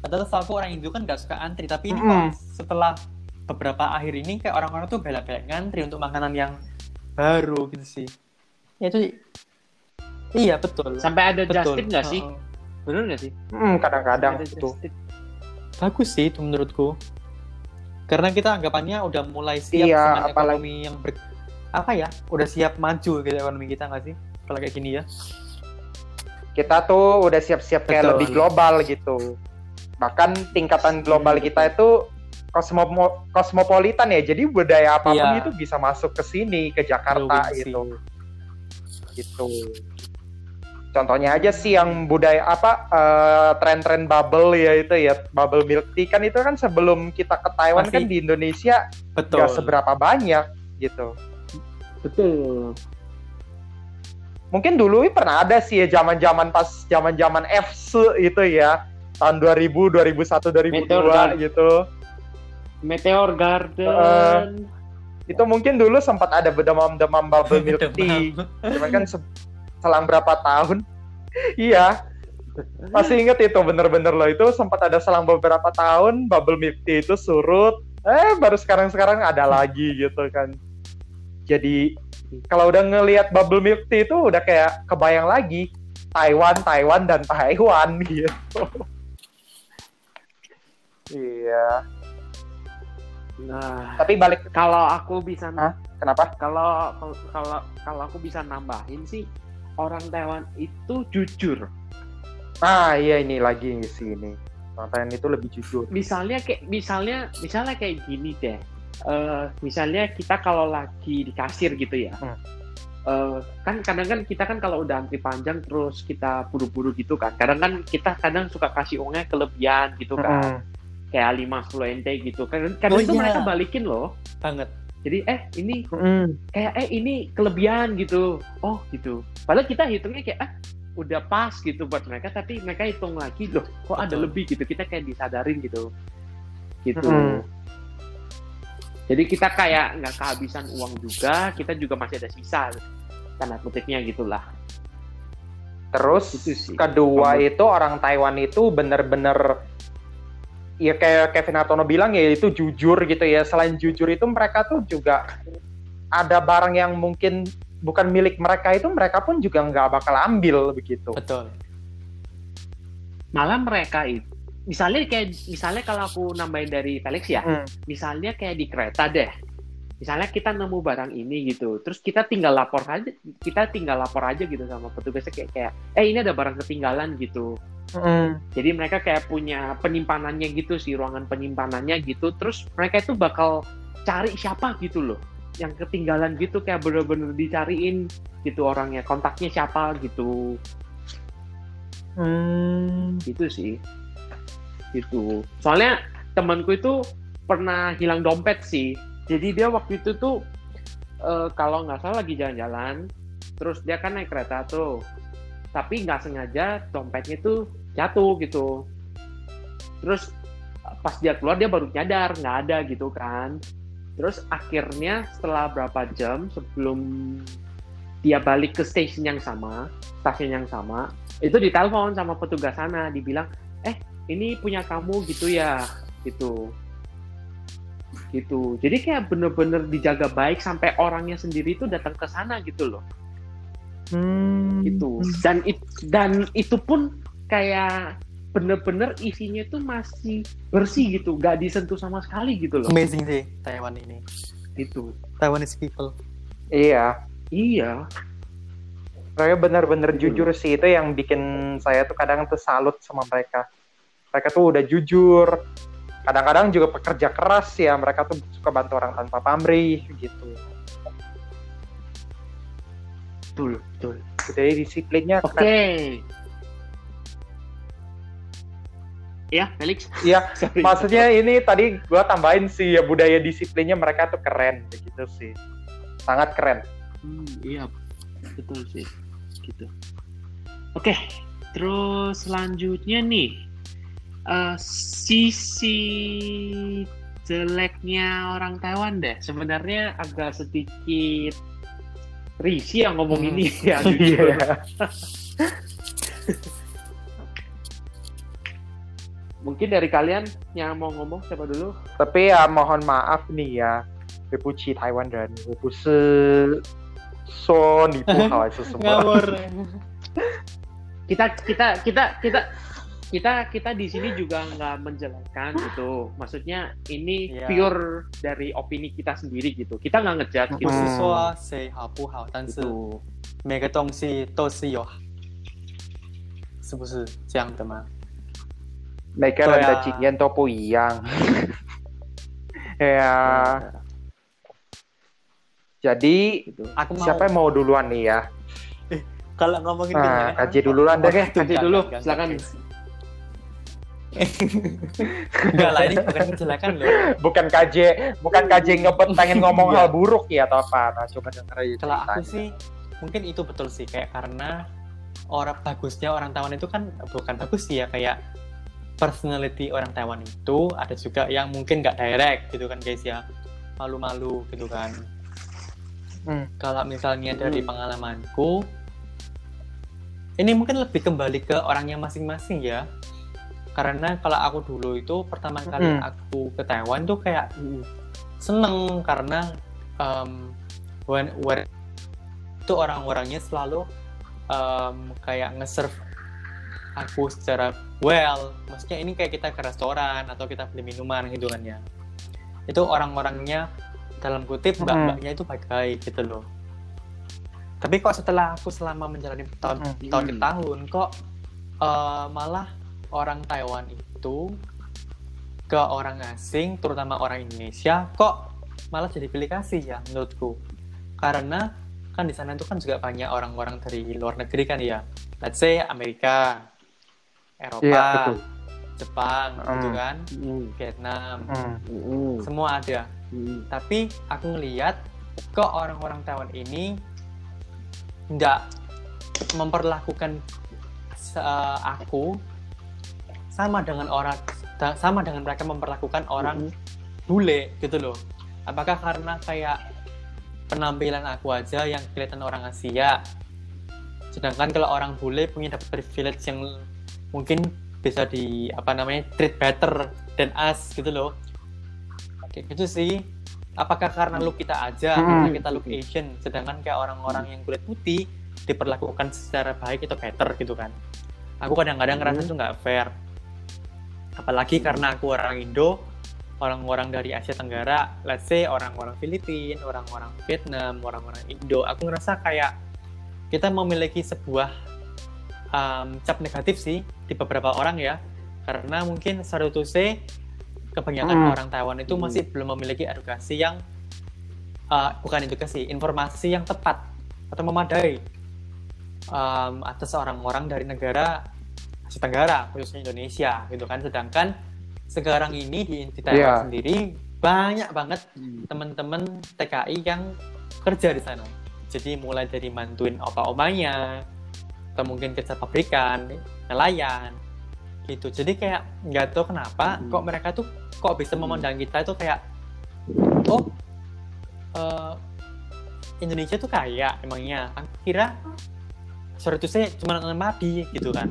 Padahal setahu aku orang Indo kan nggak suka antri, tapi ini Mm-mm. kok setelah beberapa akhir ini kayak orang-orang tuh bela-bela ngantri untuk makanan yang baru gitu sih. Ya itu iya betul. Sampai ada betul. Justin nggak sih? Heeh. Bener nggak sih? Mm, kadang-kadang Ada itu. Bagus sih itu menurutku. Karena kita anggapannya udah mulai siap Iya, dengan apalagi- ekonomi yang ber apa ya? Udah siap maju gitu ekonomi kita nggak sih? Kalau kayak gini ya. Kita tuh udah siap-siap kayak Betul. lebih global gitu. Bahkan tingkatan global kita itu kosmo kosmopolitan ya. Jadi budaya apa pun Iya. itu bisa masuk ke sini ke Jakarta Glowing sih. gitu. Gitu. Contohnya aja sih yang budaya apa eh, tren-tren bubble ya itu ya bubble milk tea kan itu kan sebelum kita ke Taiwan Masih- kan di Indonesia Betul. nggak seberapa banyak gitu. Betul. Mungkin dulu pernah ada sih ya zaman-zaman pas zaman-zaman FC itu ya tahun 2000, 2001, 2002 Meteor Garden. gitu. Meteor Garden. Itu mungkin dulu sempat ada demam-demam bubble milk tea. Cuman kan se- selang berapa tahun. iya. Masih inget itu bener-bener loh itu sempat ada selang beberapa tahun bubble milk tea itu surut. Eh baru sekarang-sekarang ada lagi gitu kan. jadi kalau udah ngelihat bubble milk tea itu udah kayak kebayang lagi Taiwan, Taiwan dan Taiwan gitu. iya. Nah, Tapi balik kalau aku bisa Hah? kenapa? kalau kalau kalau aku bisa nambahin sih orang Taiwan itu jujur. Ah iya ini lagi sih ini. Orang Taiwan itu lebih jujur. Misalnya kayak misalnya misalnya kayak gini deh. Eh, misalnya kita kalau lagi di kasir gitu ya. Hmm. Eh, kan kadang kan kita kan kalau udah antri panjang terus kita buru-buru gitu kan. Kadang kan kita kadang suka kasih uangnya kelebihan gitu kan. Mm. Kayak 5 10 ente gitu. Kadang, kadang Oh, itu iya. mereka balikin loh. banget Jadi eh ini Mm. kayak eh ini kelebihan gitu oh gitu padahal kita hitungnya kayak ah udah pas gitu buat mereka tapi mereka hitung lagi loh kok ada Betul. lebih gitu kita kayak disadarin gitu gitu Mm. jadi kita kayak nggak kehabisan uang juga kita juga masih ada sisa tanda kutipnya gitulah Terus Itu sih. kedua Kamu- itu orang Taiwan itu bener-bener ya kayak Kevin Hartono bilang ya itu jujur gitu ya. Selain jujur itu mereka tuh juga ada barang yang mungkin bukan milik mereka itu mereka pun juga nggak bakal ambil begitu. betul malah mereka itu misalnya kayak misalnya kalau aku nambahin dari Felix ya Hmm. misalnya kayak di kereta deh misalnya kita nemu barang ini gitu terus kita tinggal lapor aja kita tinggal lapor aja gitu sama petugasnya kayak kayak eh ini ada barang ketinggalan gitu Mm. jadi mereka kayak punya penyimpanannya gitu sih ruangan penyimpanannya gitu. Terus mereka itu bakal cari siapa gitu loh. Yang ketinggalan gitu kayak bener-bener dicariin gitu orangnya. Kontaknya siapa gitu. Hmm. gitu sih. Gitu. Soalnya temanku itu pernah hilang dompet sih. Jadi dia waktu itu tuh eh, kalau nggak salah lagi jalan-jalan terus dia kan naik kereta tuh tapi nggak sengaja dompetnya tuh jatuh gitu. Terus pas dia keluar dia baru nyadar nggak ada gitu kan. Terus akhirnya setelah berapa jam sebelum dia balik ke stasiun yang sama stasiun yang sama itu ditelepon sama petugas sana dibilang eh ini punya kamu gitu ya gitu. Gitu. Jadi kayak bener-bener dijaga baik sampai orangnya sendiri itu datang ke sana gitu loh Hmm. gitu dan it- dan itu pun kayak bener-bener isinya tuh masih bersih gitu nggak disentuh sama sekali gitu loh amazing sih Taiwan ini gitu Taiwanese people Iya. iya Mereka benar-benar Gitu jujur sih itu yang bikin saya tuh kadang tuh salut sama mereka. Mereka tuh udah jujur. Kadang-kadang juga pekerja keras ya. Mereka tuh suka bantu orang tanpa pamrih gitu. Betul betul Jadi disiplinnya oke keren. ya Felix Iya, maksudnya ini tadi gua tambahin sih ya budaya disiplinnya mereka tuh keren begitu sih. Sangat keren. Hmm, iya, betul sih. Gitu. Oke, terus selanjutnya nih, eh, sisi jeleknya orang Taiwan deh. Sebenarnya agak sedikit Risi yang ngomong hmm. ini ya. Iya. Mungkin dari kalian yang mau ngomong siapa dulu? Tapi ya mohon maaf nih ya, Wepuci Taiwan dan Wepuse Son itu hal itu semua. Kita kita kita kita kita kita di sini juga nggak menjelekkan gitu. Maksudnya ini Iya. pure dari opini kita sendiri gitu. Kita nggak ngejudge 不 gitu. 是说谁好不好，但是 Gitu. 每个东西都是有，是不是这样的吗？每个人的经验都不一样。ya, jadi Gitu. Aku mau siapa yang mau duluan nih ya? kalau ngomongin Nah, kenyang, kaji duluan deh. Oke, Tuh, kasih enggak, dulu, enggak, silakan. enggak, lah, ini bukan kejelekan loh. Bukan KJ, bukan KJ ngebet pengen ngomong Iya. hal buruk ya atau apa? Nah, coba denger aja Kalau aku sih, mungkin itu betul sih. Kayak karena orang bagusnya orang Taiwan itu kan bukan bagus sih ya. Kayak personality orang Taiwan itu ada juga yang mungkin nggak direct gitu kan guys ya. Malu-malu gitu kan. Hmm. Kalau misalnya dari Hmm. pengalamanku, ini mungkin lebih kembali ke orangnya masing-masing ya. Karena kalau aku dulu itu pertama kali Hmm. aku ke Taiwan tuh kayak seneng karena em, when, when itu orang-orangnya selalu um, kayak nge-serve aku secara well maksudnya ini kayak kita ke restoran atau kita beli minuman gitu kan ya itu orang-orangnya dalam kutip mbak-mbaknya itu baik-baik gitu loh tapi kok setelah aku selama menjalani tahun Mm. tahun ke tahun kok eh, malah orang Taiwan itu ke orang asing terutama orang Indonesia kok malah jadi pilih kasih ya menurutku karena kan di sana itu kan juga banyak orang-orang dari luar negeri kan ya let's say Amerika Eropa betul. Jepang gitu Mm. kan Mm, Vietnam Hmm. mm, semua ada mm. tapi aku ngelihat kok orang-orang Taiwan ini nggak memperlakukan aku sama dengan orang sama dengan mereka memperlakukan orang bule gitu loh. Apakah karena kayak penampilan aku aja yang kelihatan orang Asia? Sedangkan kalau orang bule punya dapat privilege yang mungkin bisa di apa namanya treat better than us gitu loh. Kayak gitu sih. Apakah karena look kita aja Hmm. karena kita look Asian sedangkan kayak orang-orang yang kulit putih diperlakukan secara baik itu better gitu kan? Aku kadang-kadang ngerasa itu nggak fair apalagi karena aku orang Indo orang-orang dari Asia Tenggara let's say orang-orang Filipina orang-orang Vietnam orang-orang Indo aku ngerasa kayak kita memiliki sebuah um, cap negatif sih di beberapa orang ya karena mungkin sorry to say kebanyakan Hmm. orang Taiwan itu masih belum memiliki edukasi yang uh, bukan edukasi informasi yang tepat atau memadai um, atas orang-orang dari negara Asia Tenggara khususnya Indonesia gitu kan sedangkan sekarang ini di, Taiwan Iya. sendiri banyak banget Hmm. teman-teman TKI yang kerja di sana. Jadi mulai dari mantuin opa-omanya, atau mungkin kerja pabrikan, nelayan, gitu. Jadi kayak nggak tahu kenapa Hmm. kok mereka tuh kok bisa memandang kita itu kayak, oh eh, Indonesia tuh kaya emangnya. Aku kira sorry itu saya cuma nonton babi gitu kan.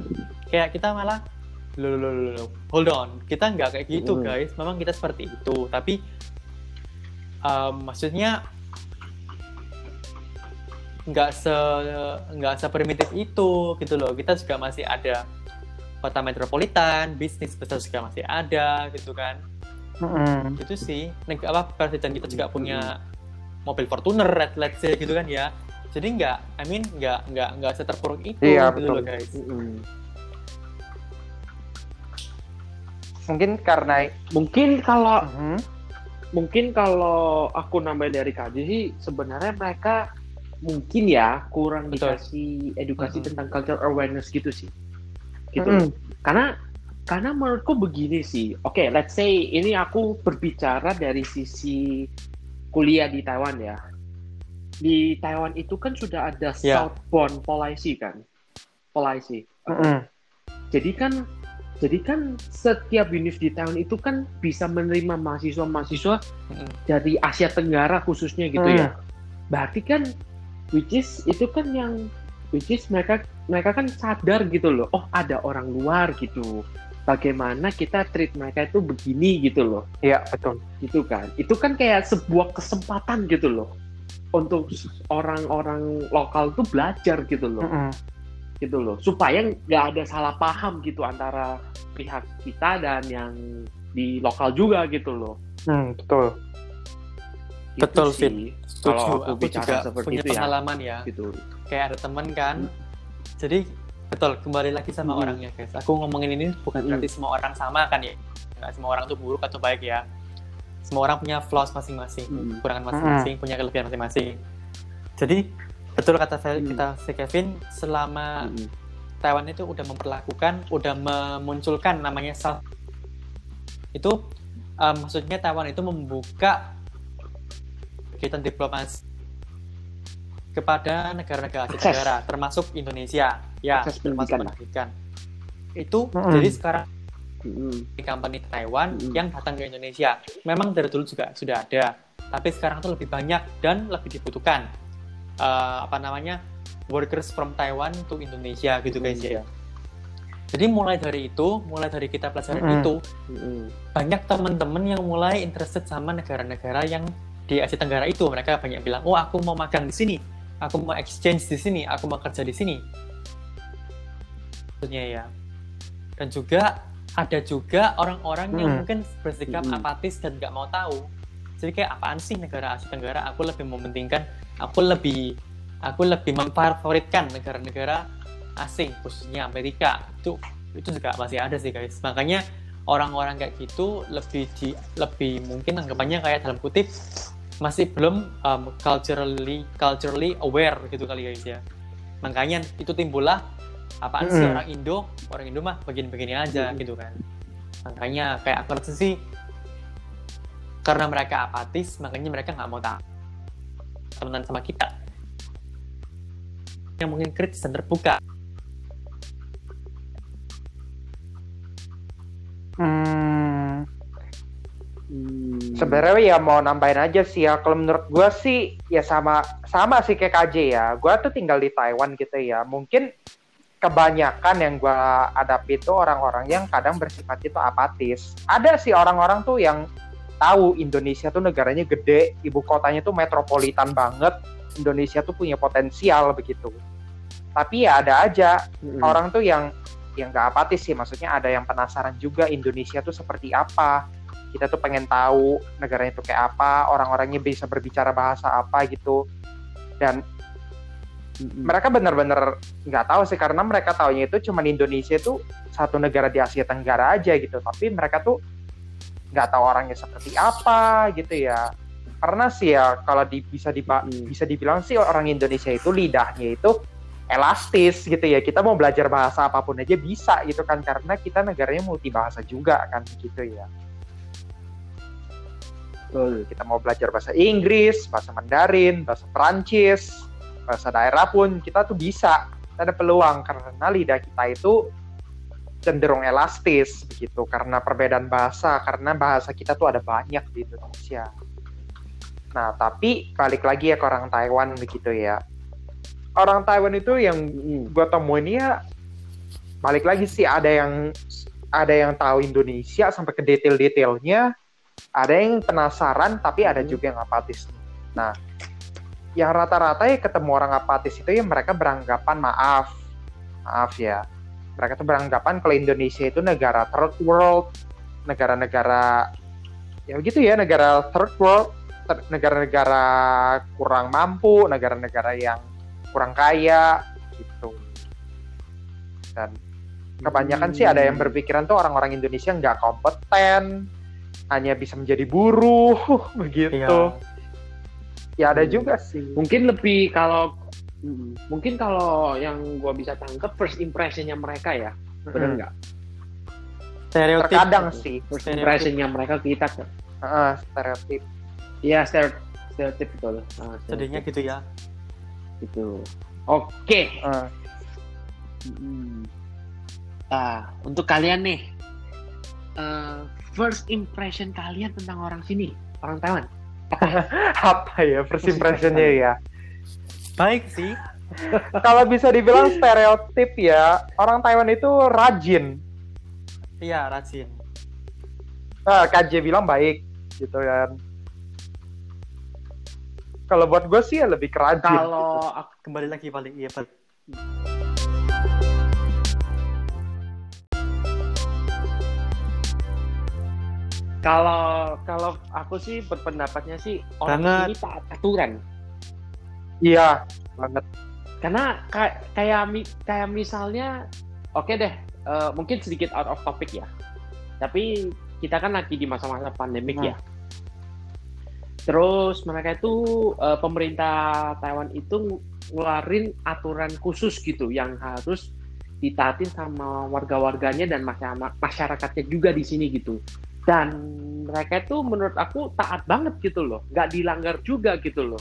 Kayak kita malah lo lo lo hold on. Kita nggak kayak gitu Hmm. guys. Memang kita seperti itu. Tapi um, maksudnya nggak se nggak seprimitif itu gitu loh. Kita juga masih ada kota metropolitan bisnis besar juga masih ada gitu kan. Hmm. itu sih. Neg- apa presiden kita juga punya mobil Fortuner red let's say gitu kan ya. Jadi nggak I mean nggak nggak nggak seterpuruk itu Iya, gitu betul. loh guys. Mm-mm. Mungkin karena Mungkin kalau Mhm. mungkin kalau aku nambah dari kaji sih sebenarnya mereka mungkin ya kurang Betul. dikasih edukasi Mhm. tentang culture awareness gitu sih gitu Mm-mm. karena karena menurutku begini sih oke let's say ini aku berbicara dari sisi kuliah di Taiwan ya di Taiwan itu kan sudah ada Ya. southbound policy kan policy Mm-mm. jadi kan jadi kan setiap univ di Taiwan itu kan bisa menerima mahasiswa-mahasiswa Mm-mm. dari Asia Tenggara khususnya gitu Hmm. ya. Berarti kan which is itu kan yang which is mereka mereka kan sadar gitu loh. Oh, ada orang luar gitu. Bagaimana kita treat mereka itu begini gitu loh. Iya, betul. Gitu kan. Itu kan kayak sebuah kesempatan gitu loh. Untuk orang-orang lokal tuh belajar gitu loh Mm-mm. Gitu loh supaya nggak ada salah paham gitu antara pihak kita dan yang di lokal juga gitu loh Hmm, betul. Gitu Betul, sih. Setuju. kalau aku, aku bicara juga seperti punya itu ya pengalaman ya gitu kayak ada temen kan jadi betul kembali lagi sama Hmm. orangnya guys aku ngomongin ini bukan Hmm. berarti semua orang sama kan ya nggak semua orang tuh buruk atau baik ya semua orang punya flaws masing-masing Hmm. kekurangan masing-masing punya kelebihan masing-masing jadi betul kata saya Hmm. kita si Kevin selama Mm-mm. Taiwan itu udah memperlakukan udah memunculkan namanya self itu um, maksudnya Taiwan itu membuka kegiatan diplomasi kepada negara-negara Asia. Tenggara termasuk Indonesia ya Akses termasuk pendidikan. itu Mm-mm. jadi sekarang Mm-mm. di company Taiwan Mm-mm. yang datang ke Indonesia memang dari dulu juga sudah ada tapi sekarang tuh lebih banyak dan lebih dibutuhkan Eh, apa namanya workers from Taiwan to Indonesia gitu guys Mm. ya jadi mulai dari itu mulai dari kita pelajaran Mm-mm. itu Mm-mm. banyak teman-teman yang mulai interested sama negara-negara yang di Asia Tenggara itu mereka banyak bilang oh aku mau magang di sini aku mau exchange di sini aku mau kerja di sini maksudnya ya dan juga ada juga orang-orang yang Hmm. mungkin bersikap Hmm. apatis dan nggak mau tahu jadi kayak apaan sih negara Asia Tenggara aku lebih mementingkan aku lebih aku lebih memfavoritkan negara-negara asing khususnya Amerika. Itu itu juga masih ada sih guys. Makanya orang-orang kayak gitu lebih di lebih mungkin anggapannya kayak dalam kutip masih belum um, culturally culturally aware gitu kali guys ya. Makanya itu timbullah apaan sih Mm-mm. orang Indo? Orang Indo mah begini-begini aja Mm. gitu kan. Makanya kayak aku rasa sih karena mereka apatis makanya mereka nggak mau tak temenan sama kita yang mungkin kritis dan terbuka Hmm, Hmm. sebenarnya ya mau nambahin aja sih ya. Kalau menurut gua sih ya sama sama sih kayak KJ ya. Gua tuh tinggal di Taiwan gitu ya. Mungkin kebanyakan yang gua hadapi itu orang-orang yang kadang bersifat itu apatis. Ada sih orang-orang tuh yang tahu Indonesia tuh negaranya gede, ibu kotanya tuh metropolitan banget. Indonesia tuh punya potensial begitu. Tapi ya ada aja Hmm. orang tuh yang yang nggak apatis sih maksudnya ada yang penasaran juga Indonesia tuh seperti apa kita tuh pengen tahu negaranya itu kayak apa orang-orangnya bisa berbicara bahasa apa gitu dan mereka bener-bener nggak tahu sih karena mereka taunya itu cuma Indonesia tuh satu negara di Asia Tenggara aja gitu tapi mereka tuh nggak tahu orangnya seperti apa gitu ya karena sih ya kalau di, bisa diba- Mm. bisa dibilang sih orang Indonesia itu lidahnya itu elastis gitu ya kita mau belajar bahasa apa pun aja bisa gitu kan karena kita negaranya multi bahasa juga kan gitu ya Betul. kita mau belajar bahasa Inggris bahasa Mandarin bahasa Perancis bahasa daerah pun kita tuh bisa Kita ada peluang karena lidah kita itu cenderung elastis begitu karena perbedaan bahasa karena bahasa kita tuh ada banyak di Indonesia nah tapi balik lagi ya ke orang Taiwan begitu ya orang Taiwan itu yang Hmm. gue temuin ya balik lagi sih ada yang ada yang tahu Indonesia sampai ke detail-detailnya ada yang penasaran tapi ada Hmm. juga yang apatis nah yang rata-rata ya ketemu orang apatis itu ya mereka beranggapan maaf maaf ya mereka tuh beranggapan kalau Indonesia itu negara third world negara-negara ya begitu ya negara third world negara-negara kurang mampu negara-negara yang kurang kaya gitu dan kebanyakan sih ada yang Hmm. berpikiran tuh orang-orang Indonesia nggak kompeten hanya bisa menjadi buruh begitu ya ada Hmm. juga sih mungkin lebih kalau Mungkin kalau yang gua bisa tangkap first impressionnya mereka ya benar Mm-mm. nggak? Stereotip. Terkadang sih. First impressionnya mereka kita kan Heeh, stereotip. Iya stereotip stereotip betul Ah, jadinya stereotip. gitu ya. Gitu. Oke. Heeh. Mm. Ah, untuk kalian nih, eh, first impression kalian tentang orang sini, orang Taiwan. apa ya first impressionnya ya baik sih. Kalau bisa dibilang stereotip ya orang Taiwan itu rajin. Iya rajin. Nah, KJ bilang baik gitu kan. Kalau buat gue sih ya lebih ke rajin. Kalau aku kembali lagi paling iya balik kalau kalau aku sih berpendapatnya sih orang Banget. sini taat aturan. Iya banget Karena kayak kayak kayak misalnya, oke deh, eh, mungkin sedikit out of topic ya. Tapi kita kan lagi di masa-masa pandemik Hmm. ya. Terus mereka itu eh, pemerintah Taiwan itu ng- ngeluarin aturan khusus gitu yang harus ditaatin sama warga-warganya dan masyarakat masyarakatnya juga di sini gitu. Dan mereka itu menurut aku taat banget gitu loh, nggak dilanggar juga gitu loh.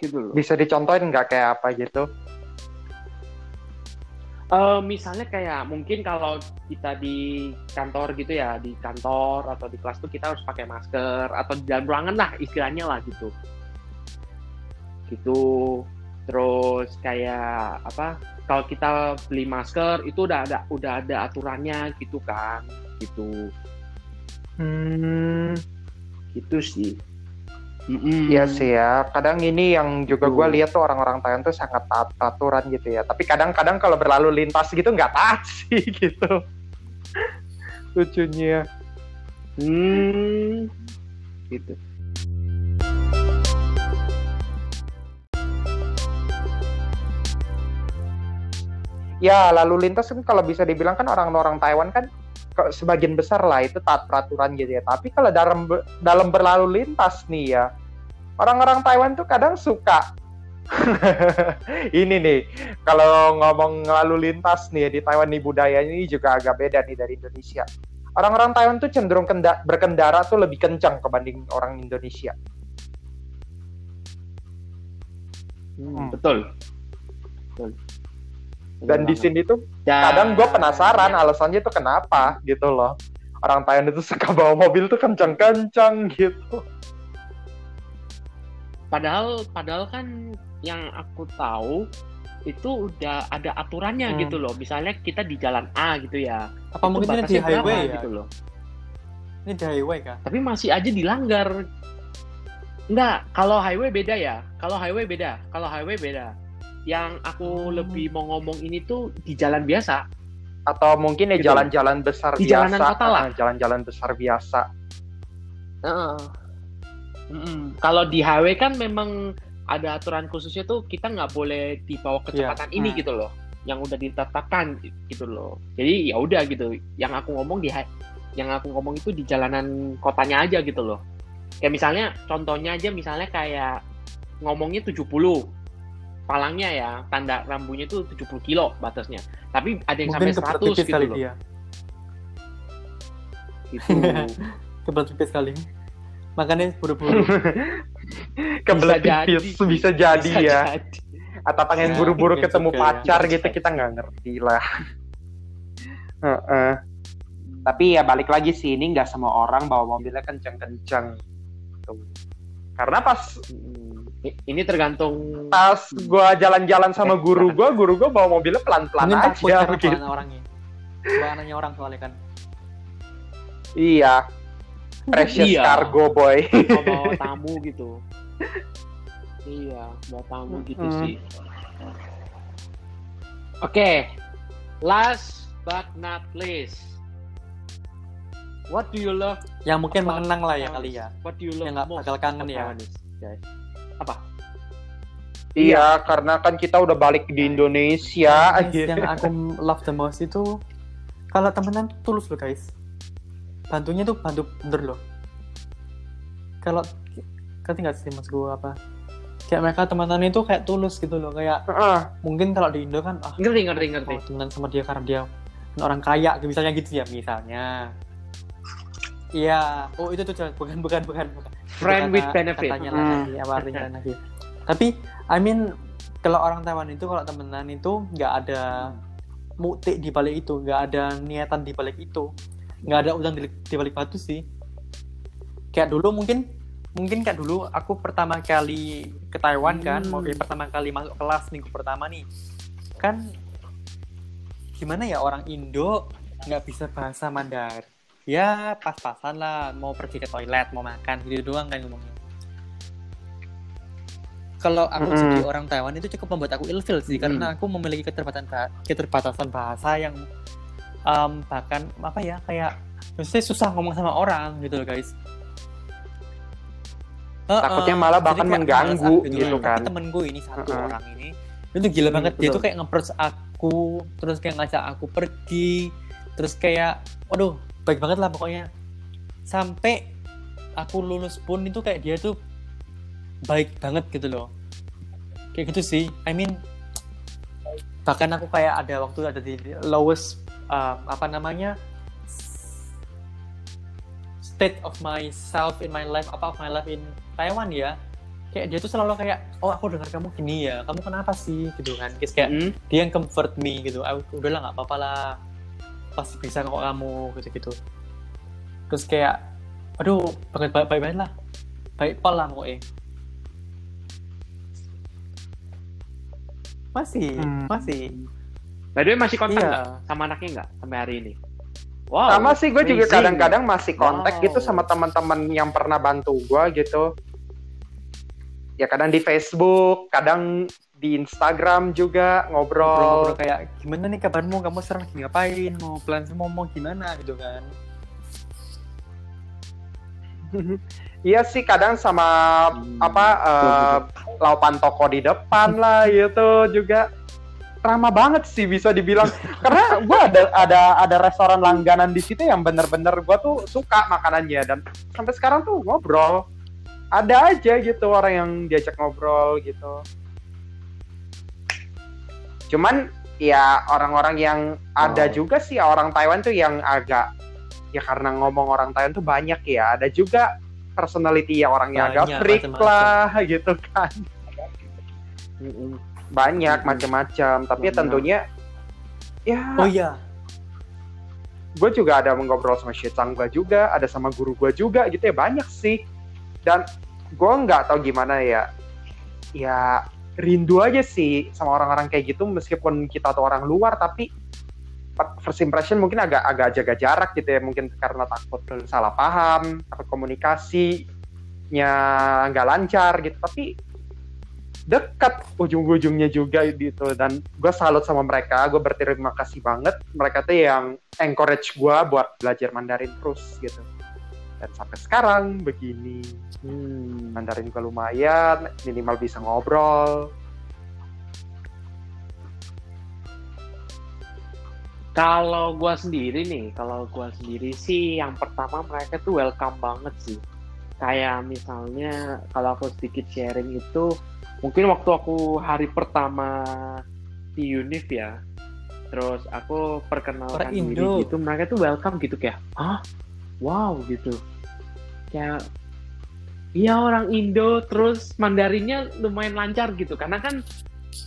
Gitu loh. bisa dicontohin nggak kayak apa gitu? Eh, misalnya kayak mungkin kalau kita di kantor gitu ya di kantor atau di kelas tuh kita harus pakai masker atau di dalam ruangan lah istilahnya lah gitu. Gitu. Terus kayak apa kalau kita beli masker itu udah ada udah ada aturannya gitu kan gitu. Hmm, gitu sih Mm-mm. Iya sih ya. Kadang ini yang juga gue lihat tuh orang-orang Thailand tuh sangat taat peraturan gitu ya. Tapi kadang-kadang kalau berlalu lintas gitu nggak taat sih gitu. Lucunya. Hmm, gitu. Ya lalu lintas kan kalau bisa dibilang kan orang-orang Taiwan kan sebagian besar lah itu taat peraturan gitu ya. Tapi kalau dalam dalam berlalu lintas nih ya, orang-orang Taiwan tuh kadang suka ini nih kalau ngomong lalu lintas nih ya, di Taiwan nih budayanya ini juga agak beda nih dari Indonesia. Orang-orang Taiwan tuh cenderung kenda- berkendara tuh lebih kencang kebanding orang Indonesia. Hmm, betul. Betul. Dan di sini tuh Dan- kadang gue penasaran alasannya tuh kenapa gitu loh orang Thailand itu suka bawa mobil tuh kencang-kencang gitu Padahal, padahal kan yang aku tahu itu udah ada aturannya Hmm. gitu loh. Misalnya kita di jalan A gitu ya. Apa itu mungkin ini di batasnya berapa highway ya? gitu loh. Ini di highway kah? Tapi masih aja dilanggar. Enggak, kalau highway beda ya. Kalau highway beda. Kalau highway beda. Yang aku Hmm. lebih mau ngomong ini tuh di jalan biasa. atau mungkin ya Gitu. jalan-jalan besar Di biasa jalanan kota lah. Ah, jalan-jalan besar biasa Heeh. Mm-mm. Kalau di highway kan memang ada aturan khususnya tuh kita nggak boleh di bawah kecepatan Iya. ini Hmm. gitu loh, yang udah ditetapkan gitu loh. Jadi ya udah gitu. Yang aku ngomong di yang aku ngomong itu di jalanan kotanya aja gitu loh. Kayak misalnya contohnya aja misalnya kayak ngomongnya 70 palangnya ya tanda rambunya itu 70 kilo batasnya. Tapi ada yang Mungkin sampai kebelet 100 tipis gitu kali loh. dia. Gitu. Kebelet tipis kali. Makanya buru-buru. kebelet Bisa tipis jadi. bisa jadi Bisa ya jadi. atau pengen Ya, buru-buru mungkin ketemu juga ya. pacar Bisa gitu kita nggak ngerti lah Heeh. tapi ya balik lagi sih ini nggak semua orang bawa mobilnya kencang-kencang Tuh. Karena pas Ini tergantung pas gua jalan-jalan sama guru gua guru gua bawa mobilnya pelan-pelan takut aja karena gitu bahan orangnya. Bahannya orang soalnya kan. iya precious Iya. cargo boy bawa tamu gitu. Iya, bawa tamu gitu Mm. sih. Oke, last but not least. What do you love? Yang mungkin about mengenang lah ya kali ya. What do you love Yang nggak bakal kangen ya. Guys? iya karena kan kita udah balik di Indonesia Guys, yang aku love the most itu kalau temenan tulus loh guys. Bantunya tuh bantu bener loh. Kalau ngerti nggak sih mas gue apa? Kayak mereka temenan itu kayak tulus gitu loh. Kayak Heeh. mungkin kalau di Indo kan ah Ngerti, ngerti, ngerti. kalau temenan sama dia karena dia orang kaya misalnya gitu ya misalnya. Iya, oh itu tuh bukan bukan bukan bukan. Friend with benefit. Katanya Hmm. lagi, apa artinya lagi. Tapi I mean kalau orang Taiwan itu kalau temenan itu nggak ada mutik di balik itu, nggak ada niatan di balik itu, nggak ada udang di, di balik batu sih. Kayak dulu mungkin mungkin kayak dulu aku pertama kali ke Taiwan kan, Hmm. mau pertama kali masuk kelas minggu pertama nih, kan gimana ya orang Indo nggak bisa bahasa Mandarin ya pas-pasan lah mau pergi ke toilet mau makan gitu doang kan ngomongnya kalau aku Mm-mm. jadi orang Taiwan itu cukup membuat aku ilfil sih karena aku memiliki keterbatasan ba- keterbatasan bahasa yang em, bahkan apa ya kayak maksudnya susah ngomong sama orang gitu loh guys Takutnya malah jadi bahkan kayak mengganggu gitu Tapi kan. temen gue ini satu Heeh. orang ini itu gila Hmm, banget dia betul. tuh kayak nge aku terus kayak ngajak aku pergi terus kayak waduh baik banget lah pokoknya. Sampai aku lulus pun itu kayak dia tuh baik banget gitu loh. Kayak gitu sih. I mean bahkan aku kayak ada waktu ada di lowest um, apa namanya state of myself in my life apa of my life in Taiwan ya. Kayak dia tuh selalu kayak oh aku dengar kamu gini ya kamu kenapa sih? gitu kan. Terus kayak Hmm. dia yang comfort me gitu. Ah, udahlah nggak apa-apa lah pasti bisa kok kamu gitu gitu terus kayak aduh banget baik baik lah baik pol lah pokoknya masih Hmm. masih By the way, masih kontak Iya. nggak sama anaknya nggak sampai hari ini? Wow. sama sih gue juga kadang-kadang masih kontak Wow. gitu sama teman-teman yang pernah bantu gue gitu ya kadang di Facebook kadang di Instagram juga ngobrol, ngobrol kayak gimana nih kabarmu? Kamu sekarang lagi ngapain? Mau plan semua mau gimana? Gitu kan. Iya sih kadang sama Hmm. apa eh, laupan toko di depan lah gitu juga. Ramah banget sih bisa dibilang. Karena gua ada ada ada restoran langganan di situ yang bener-bener gua tuh suka makanannya. Dan sampai sekarang tuh ngobrol ada aja gitu orang yang diajak ngobrol gitu. Cuman ya orang-orang yang ada Wow. juga sih orang Taiwan tuh yang agak ya karena ngomong orang Taiwan tuh banyak ya. Ada juga personality ya orangnya agak Banyak, freak macam-macam. lah gitu kan. Banyak macam-macam. Tapi Banyak. tentunya ya oh iya. gue juga ada mengobrol sama Shecang gue juga ada sama guru gue juga gitu ya banyak sih dan gue nggak tahu gimana ya ya rindu aja sih sama orang-orang kayak gitu meskipun kita tuh orang luar tapi first impression mungkin agak agak jaga jarak gitu ya mungkin karena takut salah paham takut komunikasinya nggak lancar gitu. Tapi dekat ujung-ujungnya juga gitu dan gue salut sama mereka gue berterima kasih banget. Mereka tuh yang encourage gue buat belajar Mandarin terus gitu dan sampai sekarang begini. Hmm. Mandarin gue lumayan minimal bisa ngobrol. Kalau gua sendiri nih, kalau gua sendiri sih yang pertama mereka tuh welcome banget sih. Kayak misalnya kalau aku sedikit sharing itu, mungkin waktu aku hari pertama di Unif ya, terus aku perkenalkan Orang diri gitu, mereka tuh welcome gitu kayak, ah, wow gitu. Kayak, iya orang Indo, terus Mandarinnya lumayan lancar gitu, karena kan,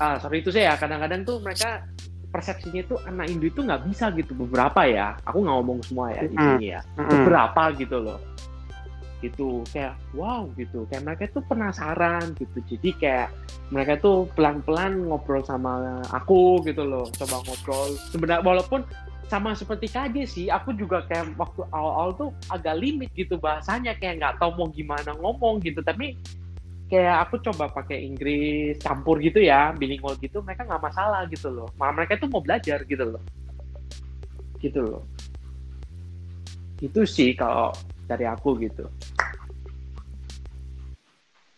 ah, sorry itu saya ya, kadang-kadang tuh mereka persepsinya itu anak Indo itu nggak bisa gitu. Beberapa ya aku nggak ngomong semua ya di sini ya. Beberapa gitu loh. Gitu kayak wow gitu. Kayak mereka tuh penasaran gitu. Jadi kayak mereka tuh pelan-pelan ngobrol sama aku gitu loh. Coba ngobrol. Sebenarnya walaupun sama seperti KJ sih. Aku juga kayak waktu awal-awal tuh agak limit gitu bahasanya. Kayak nggak tahu mau gimana ngomong gitu. Tapi kayak aku coba pakai Inggris campur gitu ya bilingual gitu mereka nggak masalah gitu loh. Malah mereka tuh mau belajar gitu loh. Gitu loh. Itu sih kalau dari aku gitu.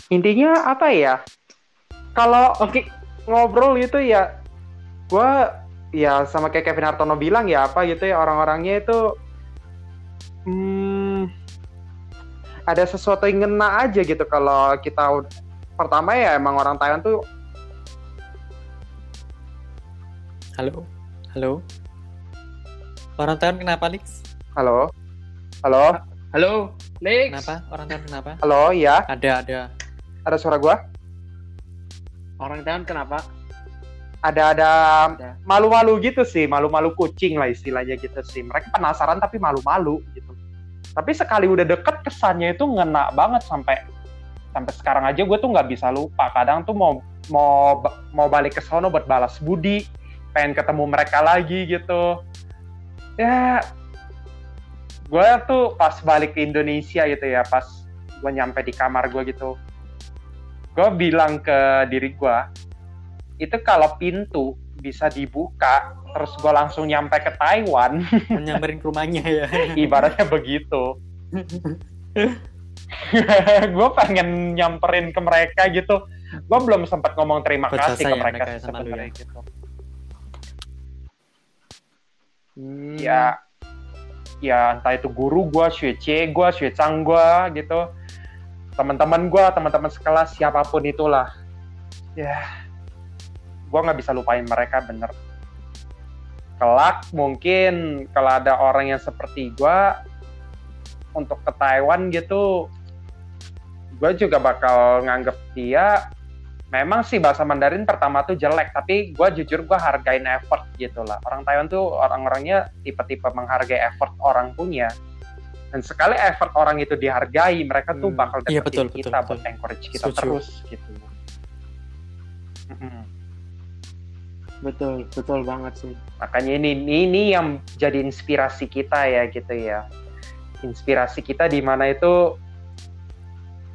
Intinya apa ya? Kalau oke ngobrol gitu ya gue ya sama kayak Kevin Hartono bilang ya apa gitu ya orang-orangnya itu hmm, ada sesuatu yang ngena aja gitu kalau kita pertama ya emang orang Thailand tuh halo? Halo? Orang Thailand kenapa Lix halo? Halo? Halo? Lex kenapa? Orang Thailand kenapa? Halo ya ada ada. Ada suara gue orang Thailand kenapa ada ada Ada. malu-malu gitu sih malu-malu kucing lah istilahnya gitu sih. Mereka penasaran tapi malu-malu gitu. Tapi sekali udah deket kesannya itu ngena banget sampai sampai sekarang aja gue tuh nggak bisa lupa. Kadang tuh mau mau mau balik ke sono buat balas budi pengen ketemu mereka lagi gitu. Ya gue tuh pas balik ke Indonesia gitu ya pas gue nyampe di kamar gue gitu gue bilang ke diri gue itu kalau pintu bisa dibuka terus gue langsung nyampe ke Taiwan. Menyamperin ke rumahnya ya. Ibaratnya begitu. Gue pengen nyamperin ke mereka gitu. Gue belum sempat ngomong terima kasih ke ya mereka, lu sebenarnya ya. gitu. Hmm. ya ya entah itu guru gue, Xue gue, Xue Chang gue gitu. Teman-teman gue, teman-teman sekelas siapa pun itulah. Ya gue nggak bisa lupain mereka bener kelak mungkin kalau ada orang yang seperti gue untuk ke Taiwan gitu gue juga bakal nganggep dia memang sih bahasa Mandarin pertama tuh jelek tapi gue jujur gue hargain effort gitu lah orang Taiwan tuh orang-orangnya tipe-tipe menghargai effort orang punya dan sekali effort orang itu dihargai mereka tuh Hmm. bakal Iya, deketin betul, kita betul, buat betul. encourage kita Setuju. terus gitu Mm-mm. Betul betul banget sih. Makanya ini ini yang jadi inspirasi kita ya gitu ya. Inspirasi kita di mana itu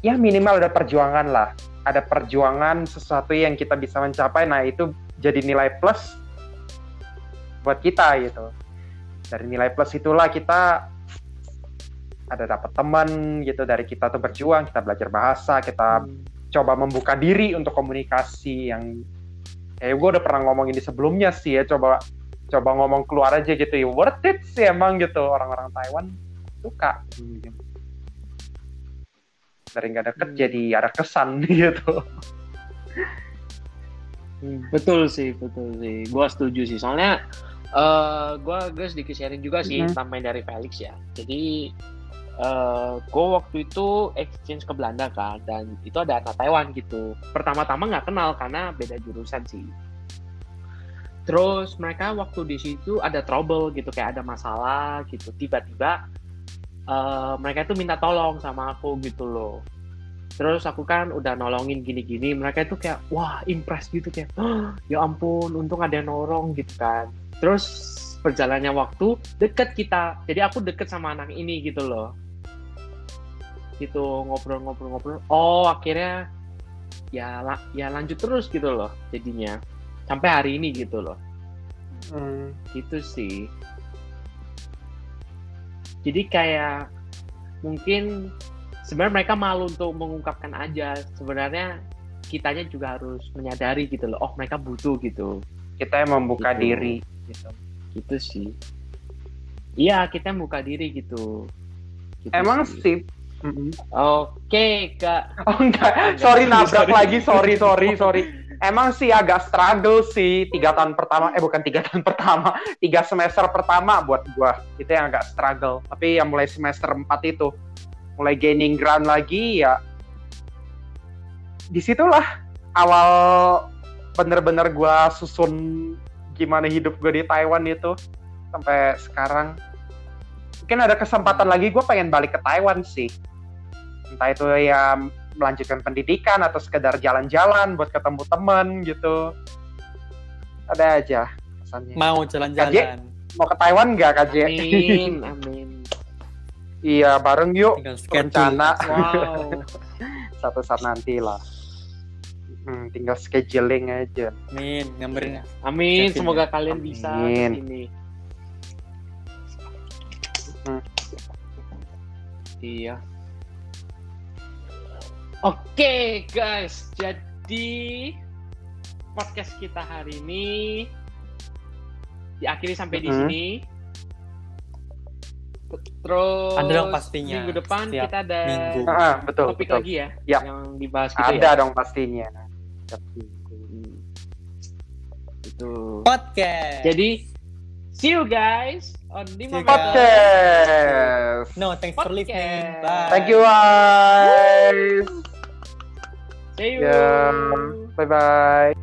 ya minimal ada perjuangan lah. Ada perjuangan sesuatu yang kita bisa mencapai nah itu jadi nilai plus buat kita gitu. Dari nilai plus itulah kita ada dapat teman gitu. Dari kita tuh berjuang kita belajar bahasa kita Hmm. coba membuka diri untuk komunikasi yang eh gue udah pernah ngomongin di sebelumnya sih ya coba coba ngomong keluar aja gitu ya worth it sih emang gitu orang-orang Taiwan suka gitu. dari nggak deket Hmm. jadi ada kesan gitu Betul sih, betul sih. Gua setuju sih. Soalnya eh gua gue sedikit sharing juga sih Mhm. tambahin dari Felix ya. Jadi eh gue waktu itu exchange ke Belanda kan dan itu ada anak Taiwan gitu. Pertama-tama nggak kenal karena beda jurusan sih. Terus mereka waktu di situ ada trouble gitu kayak ada masalah gitu. Tiba-tiba eh mereka itu minta tolong sama aku gitu loh. Terus aku kan udah nolongin gini-gini, mereka itu kayak wah impress gitu kayak "Oh, ya ampun untung ada yang nolong gitu kan. Terus berjalannya waktu deket kita, jadi aku deket sama anak ini gitu loh. Gitu ngobrol-ngobrol-ngobrol. Oh akhirnya ya la- ya lanjut terus gitu loh jadinya sampai hari ini gitu loh. Hmm. Gitu sih. Jadi kayak mungkin sebenarnya mereka malu untuk mengungkapkan aja. Sebenarnya kitanya juga harus menyadari gitu loh. Oh mereka butuh gitu. kita yang membuka Gitu. diri gitu. Gitu sih. Iya kita buka diri gitu. Gitu emang sih. sih Oke kak. oh enggak. Sorry nabrak Sorry. lagi. Sorry sorry sorry. Emang sih agak struggle sih. Tiga tahun pertama eh bukan tiga tahun pertama. Tiga semester pertama buat gua. Itu yang agak struggle. Tapi yang mulai semester 4 itu. Mulai gaining ground lagi ya. Di situlah awal bener-bener gua susun gimana hidup gue di Taiwan itu. Sampai sekarang. Mungkin ada kesempatan lagi gue pengen balik ke Taiwan sih entah itu ya melanjutkan pendidikan atau sekedar jalan-jalan buat ketemu temen gitu ada aja pesannya Mau jalan-jalan. mau ke Taiwan nggak KJ? Amin, amin. iya bareng yuk rencana Wow. satu saat nanti lah Hmm, tinggal scheduling aja Amin, nyamperin. Amin, semoga ya. kalian bisa Amin. ke sini. Hmm. Iya. Oke guys, jadi podcast kita hari ini diakhiri sampai di Mhm. sini. Terus Ada dong pastinya, minggu depan setiap kita ada minggu. Ah, betul topik betul lagi ya, Ya. yang dibahas gitu ada ya. dong pastinya Hmm. Itu. Podcast. Jadi see you guys on lima podcast no, thanks for listening. Podcast. Bye. thank you guys Ya, bye bye